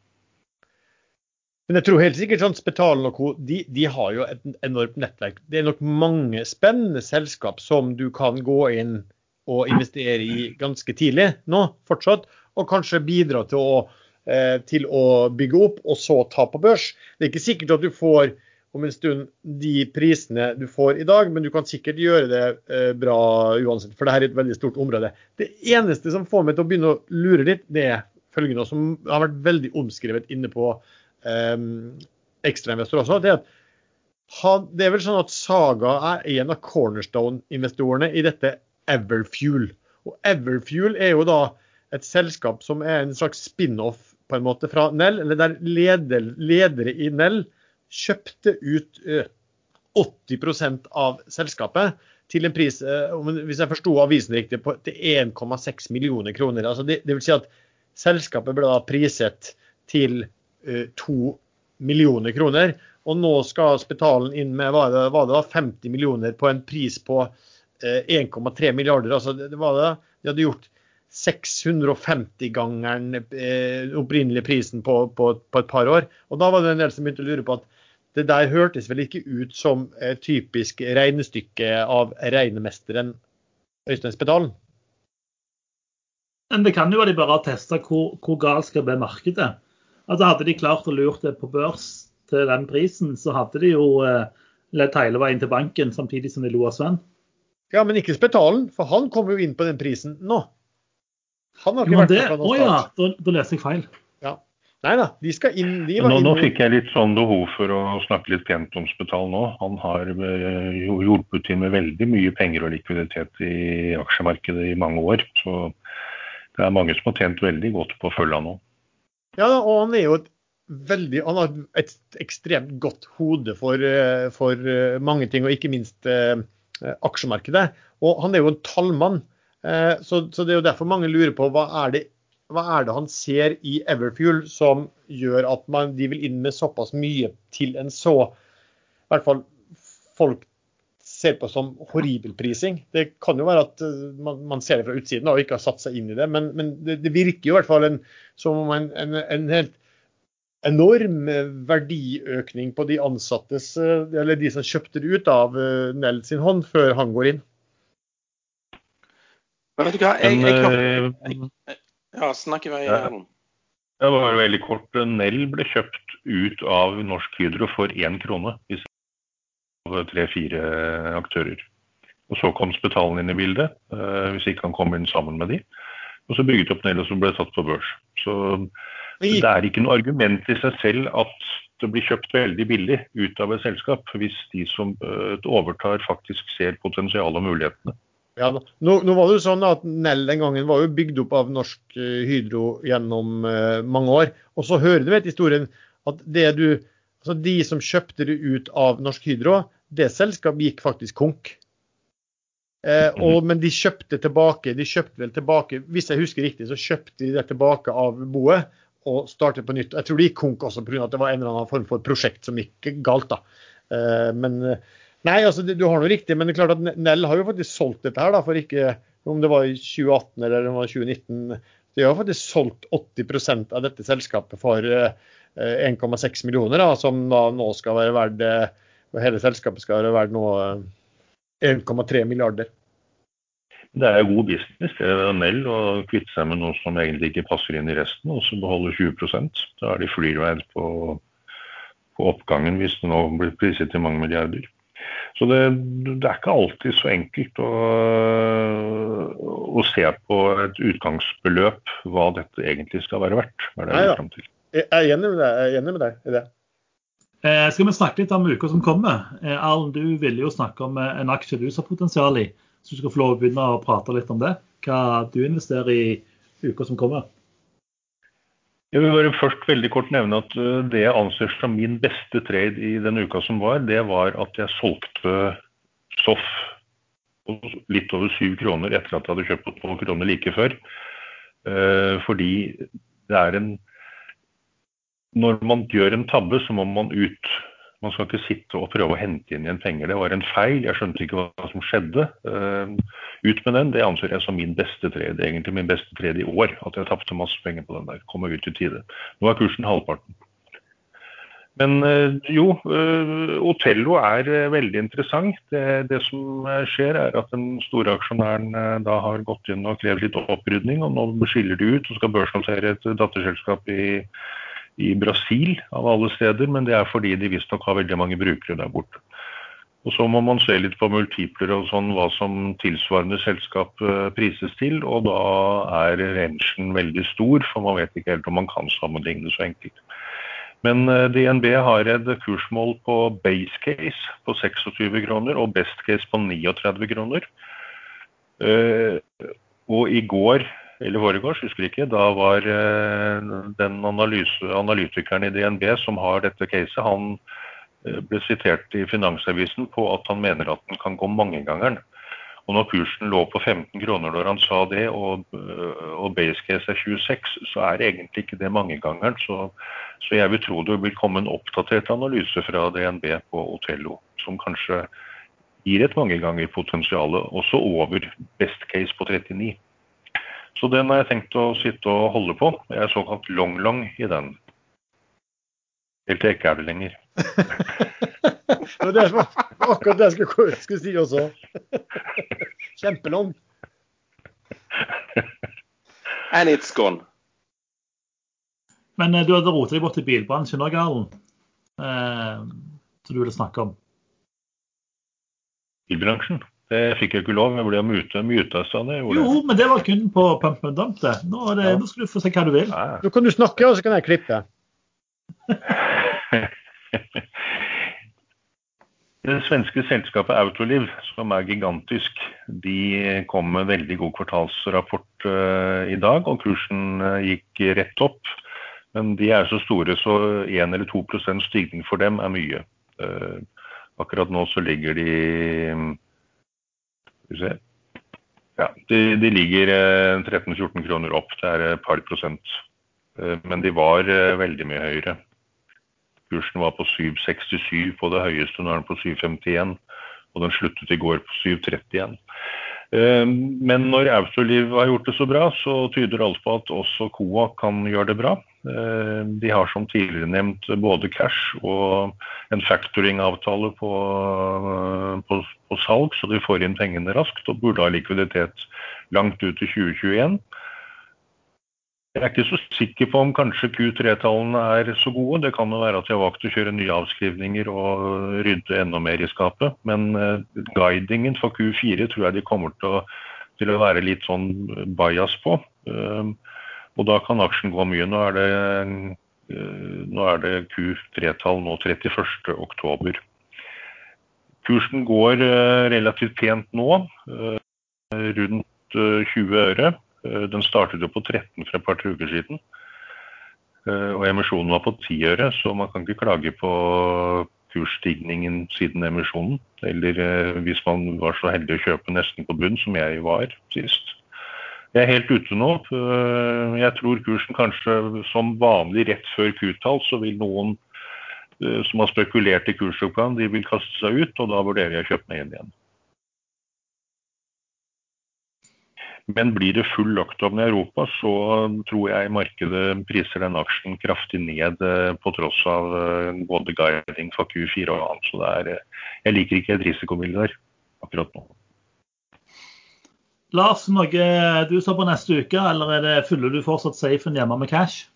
Men jeg tror helt sikkert sånn Spetalen og co. De, de, har jo et enormt nettverk. Det er nok mange spennende selskap som du kan gå inn og investere i ganske tidlig nå, fortsatt. Og kanskje bidra til å Eh, til å bygge opp, og så ta på børs. Det er ikke sikkert at du får om en stund de prisene du får i dag, men du kan sikkert gjøre det eh, bra uansett, for dette er et veldig stort område. Det eneste som får meg til å begynne å lure litt, det er følgende, som har vært veldig omskrevet inne på um, ekstrainvestor også. det er at det er vel sånn at Saga er en av cornerstone-investorene i dette Everfuel. Og Everfuel er jo da et selskap som er en slags spin-off på en måte fra Nell, eller der leder, ledere i Nell kjøpte ut 80% av selskapet til en pris, hvis jeg forsto avisen riktig, på, til 1,6 millioner kroner. Altså det, det, vil si at selskapet ble da priset til 2 millioner kroner. Og nå skal Spetalen inn med hva det, hva det var, 50 millioner på en pris på 1,3 milliarder. Altså det, det var det. De hadde gjort 650-gangeren eh, opprinnelige prisen på, på, på, et par år. Og da var det en del som begynte å lure på at det der hørtes vel ikke ut som et typisk regnestykke av regnemesteren Øystein Spedalen? Men det kan jo være de bare har testa hvor, hvor galt skal bli markedet. Altså Hadde de klart å lure det på børs til den prisen, så hadde de jo eh, lett hele veien til banken samtidig som de lo av Sven. Ja, men ikke Spetalen, for han kom jo inn på den prisen nå. Han har ikke vært det, Å ja, da, da leser jeg feil. Ja. Nei da, de skal inn. De var Nå, inn nå fikk jeg litt sånn behov for å snakke litt pent om Spetal nå. Han har eh, jo- hjulpet til med veldig mye penger og likviditet i aksjemarkedet i mange år. Så det er mange som har tjent veldig godt på å følge han nå. Ja, og han er jo et veldig Han har et ekstremt godt hode for, eh, for eh, mange ting, og ikke minst aksjemarkedet. Og han er jo en tallmann. Eh, så, så det er jo derfor mange lurer på hva er det hva er det han ser i Everfuel som gjør at man, de vil inn med såpass mye til en så I hvert fall folk ser på som horribel prising. Det kan jo være at eh, man, man ser det fra utsiden og ikke har satt seg inn i det, men, men det, det virker jo i hvert fall en, som om en, en, en helt enorm eh, verdiøkning på de ansattes, eller de som kjøpte det ut av Nell sin hånd før han går inn. Men vet du hva, jeg, jeg, jeg, eh, Ja, snakk i vei, Ja. Det var veldig kort. Nell ble kjøpt ut av Norsk Hydro for én krone. Av tre-fire aktører. Og så kom Spetalen inn i bildet, eh, hvis ikke han kom inn sammen med de. Og så bygget opp Nell, og så ble det tatt på børs. Så det er ikke noe argument i seg selv at det blir kjøpt veldig billig ut av et selskap, hvis de som eh, overtar faktisk ser potensialet og mulighetene. Ja, nå, nå var det jo sånn at Nell den gangen var jo bygd opp av Norsk eh, Hydro gjennom uh, mange år. Og så hører du vet historien at det du, altså de som kjøpte det ut av Norsk Hydro, det selskapet gikk faktisk konk. Eh, og, men de kjøpte tilbake, de kjøpte vel tilbake, hvis jeg husker riktig, så kjøpte de det tilbake av boet og startet på nytt. Jeg tror de gikk konk også pga. at det var en eller annen form for prosjekt som gikk galt. da. Eh, men eh, Nei, altså du har noe riktig, men det er klart at Nell har jo faktisk solgt dette her da, for ikke om det var i 2018 eller det var 2019. De har faktisk solgt 80% av dette selskapet for eh, 1,6 millioner, da, som da nå skal være verdt eh, Hele selskapet skal være verdt nå eh, 1,3 milliarder. Det er god business det er Nell å kvitte seg med noe som egentlig ikke passer inn i resten, og så beholde 20% Da er de freeride på, på oppgangen hvis det nå blir priset til mange milliarder. Så det, det er ikke alltid så enkelt å, å se på et utgangsbeløp hva dette egentlig skal være verdt. Er det Nei ja. frem til. Jeg er enig med deg, enig med deg i det. Eh, skal vi snakke litt om uka som kommer? Eh, Arlen, du ville jo snakke om eh, en aksje du har potensial i. Så du skal få lov å begynne å prate litt om det. Hva du investerer i uka som kommer. Jeg vil bare først veldig kort nevne at uh, det jeg anser som min beste trade i den uka som var, det var at jeg solgte Soff litt over syv kroner etter at jeg hadde kjøpt på tolv kroner like før. Uh, fordi det er en Når man gjør en tabbe, så må man ut. Man skal ikke sitte og prøve å hente inn igjen penger. Det var en feil. Jeg skjønte ikke hva som skjedde. Uh, ut med den. Det anser jeg som min beste trade. Egentlig min beste trade i år. At jeg tapte masse penger på den der. Komme ut i tide. Nå er kursen halvparten. Men eh, jo, eh, Otello er eh, veldig interessant. Det, det som eh, skjer er at den store aksjonæren eh, da har gått inn og krevd litt opprydning, og nå skiller de ut og skal børsnotere et datterselskap i, i Brasil av alle steder. Men det er fordi de visstnok har veldig mange brukere der borte. Og Så må man se litt på multipler og sånn, hva som tilsvarende selskap eh, prises til. Og da er rangen veldig stor, for man vet ikke helt om man kan sammenligne så enkelt. Men eh, DNB har et kursmål på base case på 26 kroner og best case på 39 kroner. Eh, Og i går, eller foregårs, husker ikke, da var eh, den analyse, analytikeren i DNB som har dette caset, han eh, ble sitert i Finansavisen på at han mener at den kan gå mangegangeren. Og når kursen lå på 15 kroner når han sa det, og, øh, og base case er 26, så er egentlig ikke det mangegangeren. Så, så jeg vil tro det vil komme en oppdatert analyse fra DNB på Otello, som kanskje gir et mangegangerpotensial, også over best case på 39. Så den har jeg tenkt å sitte og holde på. Jeg er såkalt long-long i den. Helt til jeg ikke er det lenger. Det var akkurat det jeg skulle, skulle si også. Kjempelang. And it's gone. Men eh, du hadde rotet deg bort til bilbransjen òg, Erlend. Eh, som du ville snakke om. Bilbransjen. Det fikk jeg ikke lov. Jeg ble mute, muta, sa det. Jo, men det var kun på Pump and Dump. det. Nå, er det, Ja. nå skal du få se hva du vil. Ja. Nå kan du snakke, og så kan jeg klippe. Det svenske selskapet Autoliv, som er gigantisk, de kom med veldig god kvartalsrapport eh, i dag, og kursen eh, gikk rett opp. Men de er så store, så 1 eller 2% stigning for dem er mye. Eh, akkurat nå så ligger de Skal vi se Ja, de, de ligger eh, 13-14 kroner opp. Det er et par prosent. Eh, men de var eh, veldig mye høyere. Kursen var på 7,67 på det høyeste, nå er den på 7,51. Og den sluttet i går på 7,30 igjen. Eh, Men når Autoliv har gjort det så bra, så tyder alt på at også Coa kan gjøre det bra. Eh, De har som tidligere nevnt både cash og en factoring-avtale på, på, på salg, så de får inn pengene raskt og burde ha likviditet langt ut til 2021. Jeg er ikke så sikker på om kanskje Q3-tallene er så gode. Det kan jo være at de har valgt å kjøre nye avskrivninger og rydde enda mer i skapet. Men eh, guidingen for Q4 tror jeg de kommer til å, til å være litt sånn bajas på. Um, og da kan aksjen gå mye. Nå er det, eh, nå er det Q3-tall nå 31. oktober. Kursen går eh, relativt pent nå, eh, rundt eh, 20 øre. Den startet jo på 13 for et par uker siden. Og emisjonen var på 10 øre, så man kan ikke klage på kursstigningen siden emisjonen. Eller hvis man var så heldig å kjøpe nesten på bunn, som jeg var sist. Jeg er helt ute nå. Eh, Jeg tror kursen kanskje som vanlig rett før Q-tall, så vil noen eh, som har spekulert i kursoppgang, de vil kaste seg ut, og da vurderer jeg å kjøpe meg inn igjen. Men blir det full lockdown i Europa, så tror jeg markedet priser den aksjen kraftig ned eh, på tross av både guiding for Q4 og annet. Så er, jeg liker ikke et risikobilde der akkurat nå. Lars, noe du ser på neste uke, eller er det, fyller du fortsatt safen hjemme med cash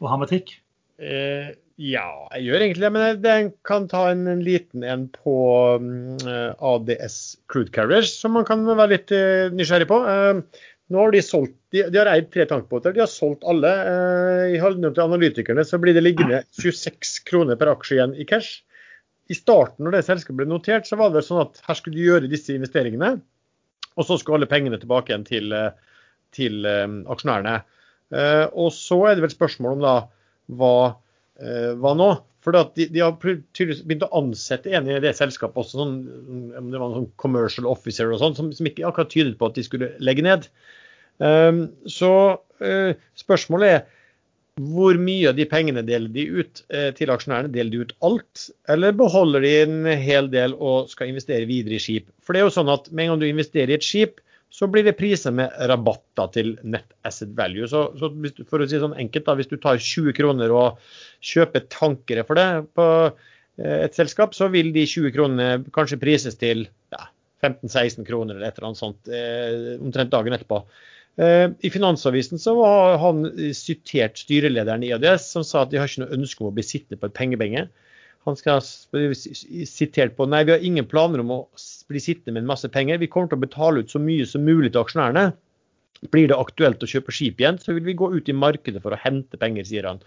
og hermetikk? Eh, ja, jeg gjør egentlig det. Men jeg, kan ta en, en liten en på mm, eh, ADS Crude Carriers, som man kan være litt uh, nysgjerrig på. Uh, nå har de solgt, de, de har eid tre tankbåter, de har solgt alle. I holdning til analytikerne så blir det liggende 26 kroner per aksje igjen i cash. I starten når det selskapet ble notert, så var det sånn at her skulle de gjøre disse investeringene. Og så skulle alle pengene tilbake igjen til, eh, til eh, aksjonærene. Eh, og så er det vel spørsmål om da hva, hva nå? For de, de har tydeligvis begynt å ansette en i det selskapet også, sånn, om det var en sånn commercial officer og sånn, som, som ikke akkurat tydet på at de skulle legge ned. Um, så uh, spørsmålet er hvor mye av de pengene deler de ut eh, til aksjonærene? Deler de ut alt, eller beholder de en hel del og skal investere videre i skip? For det er jo sånn at med en gang du investerer i et skip, så blir det priser med rabatter til net asset value. Så, så du, for å si sånn enkelt, da, hvis du tar 20 kroner og kjøper tankere for det på eh, et selskap, så vil de 20 kronene kanskje prises til ja, 15-16 kroner eller et eller annet sånt eh, omtrent dagen etterpå. Eh, I Finansavisen så var han sitert styrelederen i ADS, som sa at de har ikke noe ønske om å bli sittende på et pengebenge. Han skal sitert på nei, vi har ingen planer om å bli sittende med en masse penger. Vi kommer til å betale ut så mye som mulig til aksjonærene. Blir det aktuelt å kjøpe skip igjen, så vil vi gå ut i markedet for å hente penger, sier han.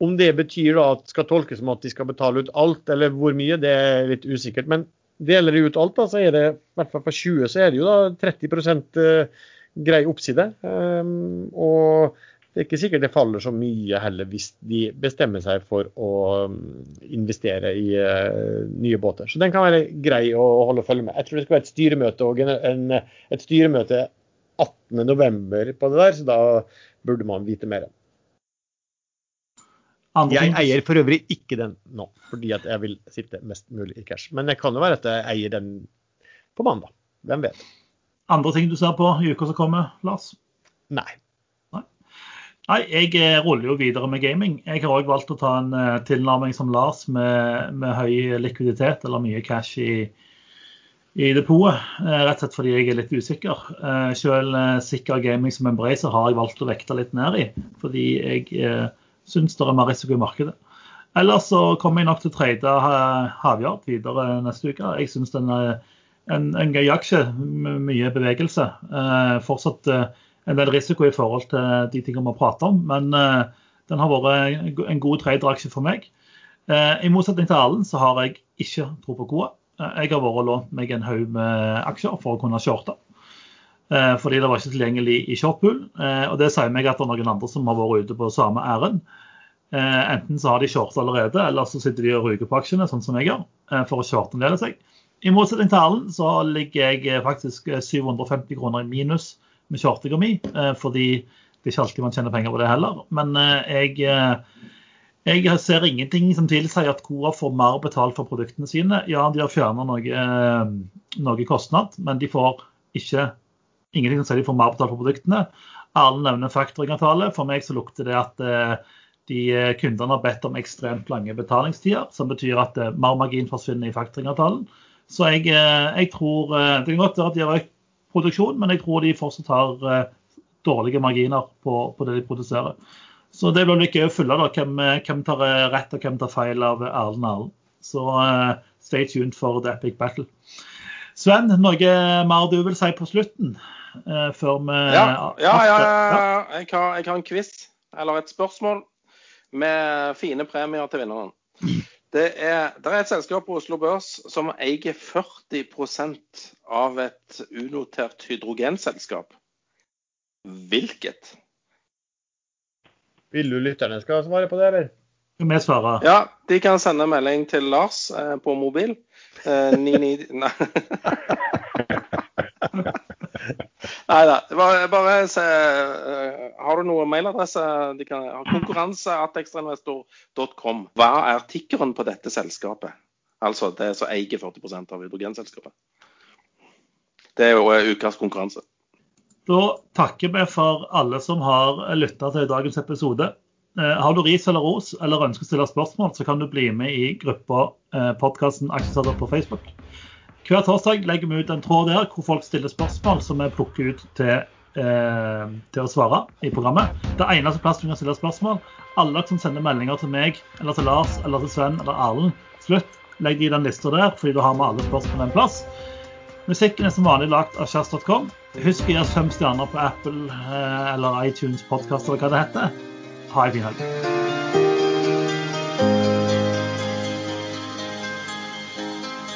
Om det betyr da at skal tolkes som at de skal betale ut alt, eller hvor mye, det er litt usikkert. Men deler de ut alt, da, så er det i hvert fall for 20 så er det jo da 30 grei oppside. Um, og det er ikke sikkert det faller så mye heller hvis de bestemmer seg for å um, investere i uh, nye båter. Så den kan være grei å holde og følge med. Jeg tror det skal være et styremøte, og en, en, et styremøte 18.11. på det der, så da burde man vite mer. Andre Jeg eier for øvrig ikke den nå, fordi at jeg vil sitte mest mulig i cash. Men det kan jo være at jeg eier den på mandag. Hvem vet. Andre ting du ser på i uka som kommer, Lars? Nei. Nei, jeg eh, ruller jo videre med gaming. Jeg har òg valgt å ta en eh, tilnærming som Lars, med, med høy likviditet eller mye cash i, i depotet. eh, Rett og slett fordi jeg er litt usikker. Selv sikker gaming som Embracer har jeg valgt å vekte litt ned i, fordi jeg syns det er mer risiko i markedet. Ellers så kommer jeg nok til å trade ha- Havjard videre neste uke. Jeg syns den er en, en gøy aksje med mye bevegelse. Eh, fortsatt eh, en del risiko i forhold til de tingene vi prater om, men eh, den har vært en god traderaksje for meg. I motsetning til Erlend så har jeg ikke tro på KOA. Jeg har vært og lånt meg en haug med aksjer for å kunne shorte. Fordi det var ikke tilgjengelig i shortpool. Og det sier meg at det er noen andre som har vært ute på samme ærend. Enten så har de shorta allerede, eller så sitter de og ruger på aksjene, sånn som jeg gjør, for å shorte en del av seg. I motsetning til Erlend så ligger jeg eh, faktisk 750 eh, kroner i minus med shortinga mi, eh, fordi det er ikke alltid man tjener penger på det heller. Men jeg, jeg ser ingenting som tilsier at Coa får mer betalt for produktene sine. Ja, de har fjerna noe, noe, kostnad, men de får ikke ingenting som sier de får mer betalt for produktene. Erlend nevner factoringavtale. For meg så lukter det at de kundene har bedt om ekstremt lange betalingstider, som betyr at mer margin forsvinner i factoringavtalen. Så jeg, eh, jeg, tror eh, Det kan godt være at de har økt produksjon, men jeg tror de fortsatt har eh, dårlige marginer på, på det de produserer. Så det blir litt gøy å følge da, hvem, hvem tar rett og hvem tar feil av Erlend Erlend. Så uh, stay tuned for the epic battle. Sven, noe mer du vil si på slutten? Uh, før vi ja, ja, ja, ja. Jeg, har, jeg har en quiz, eller et spørsmål, med fine premier til vinneren. Det er, det er, et selskap på Oslo Børs som eier 40% av et unotert hydrogenselskap. Hvilket? Vil du lytterne skal svare på det, eller? Vi svarer. Ja, de kan sende melding til Lars eh, på mobil. Eh, 99... Nei. Nei da. Bare, se, uh, Har du noen mailadresse? De kan ha Konkurranse.ekstrainvestor.com. Hva er tikkeren på dette selskapet? Altså det som eier 40% av hydrogenselskapet. Det er jo ukas konkurranse. Da takker vi for alle som har lytta til dagens episode. Eh, har du ris eller ros eller ønsker å stille spørsmål, så kan du bli med i gruppa eh, podkasten Aksjesalder på Facebook. Hver torsdag legger vi ut en tråd der hvor folk stiller spørsmål som vi plukker ut til, eh, til å svare i programmet. Det er eneste plass du kan stille spørsmål. Alle som sender meldinger til meg eller til Lars eller til Sven eller Erlend, slutt. Legg i den lista der, fordi da har vi alle spørsmål en plass. Musikken er som vanlig lagd av kjast.com. Husk å gi oss fem stjerner på Apple eh, eller iTunes podkast eller hva det heter. Ha en fin helg.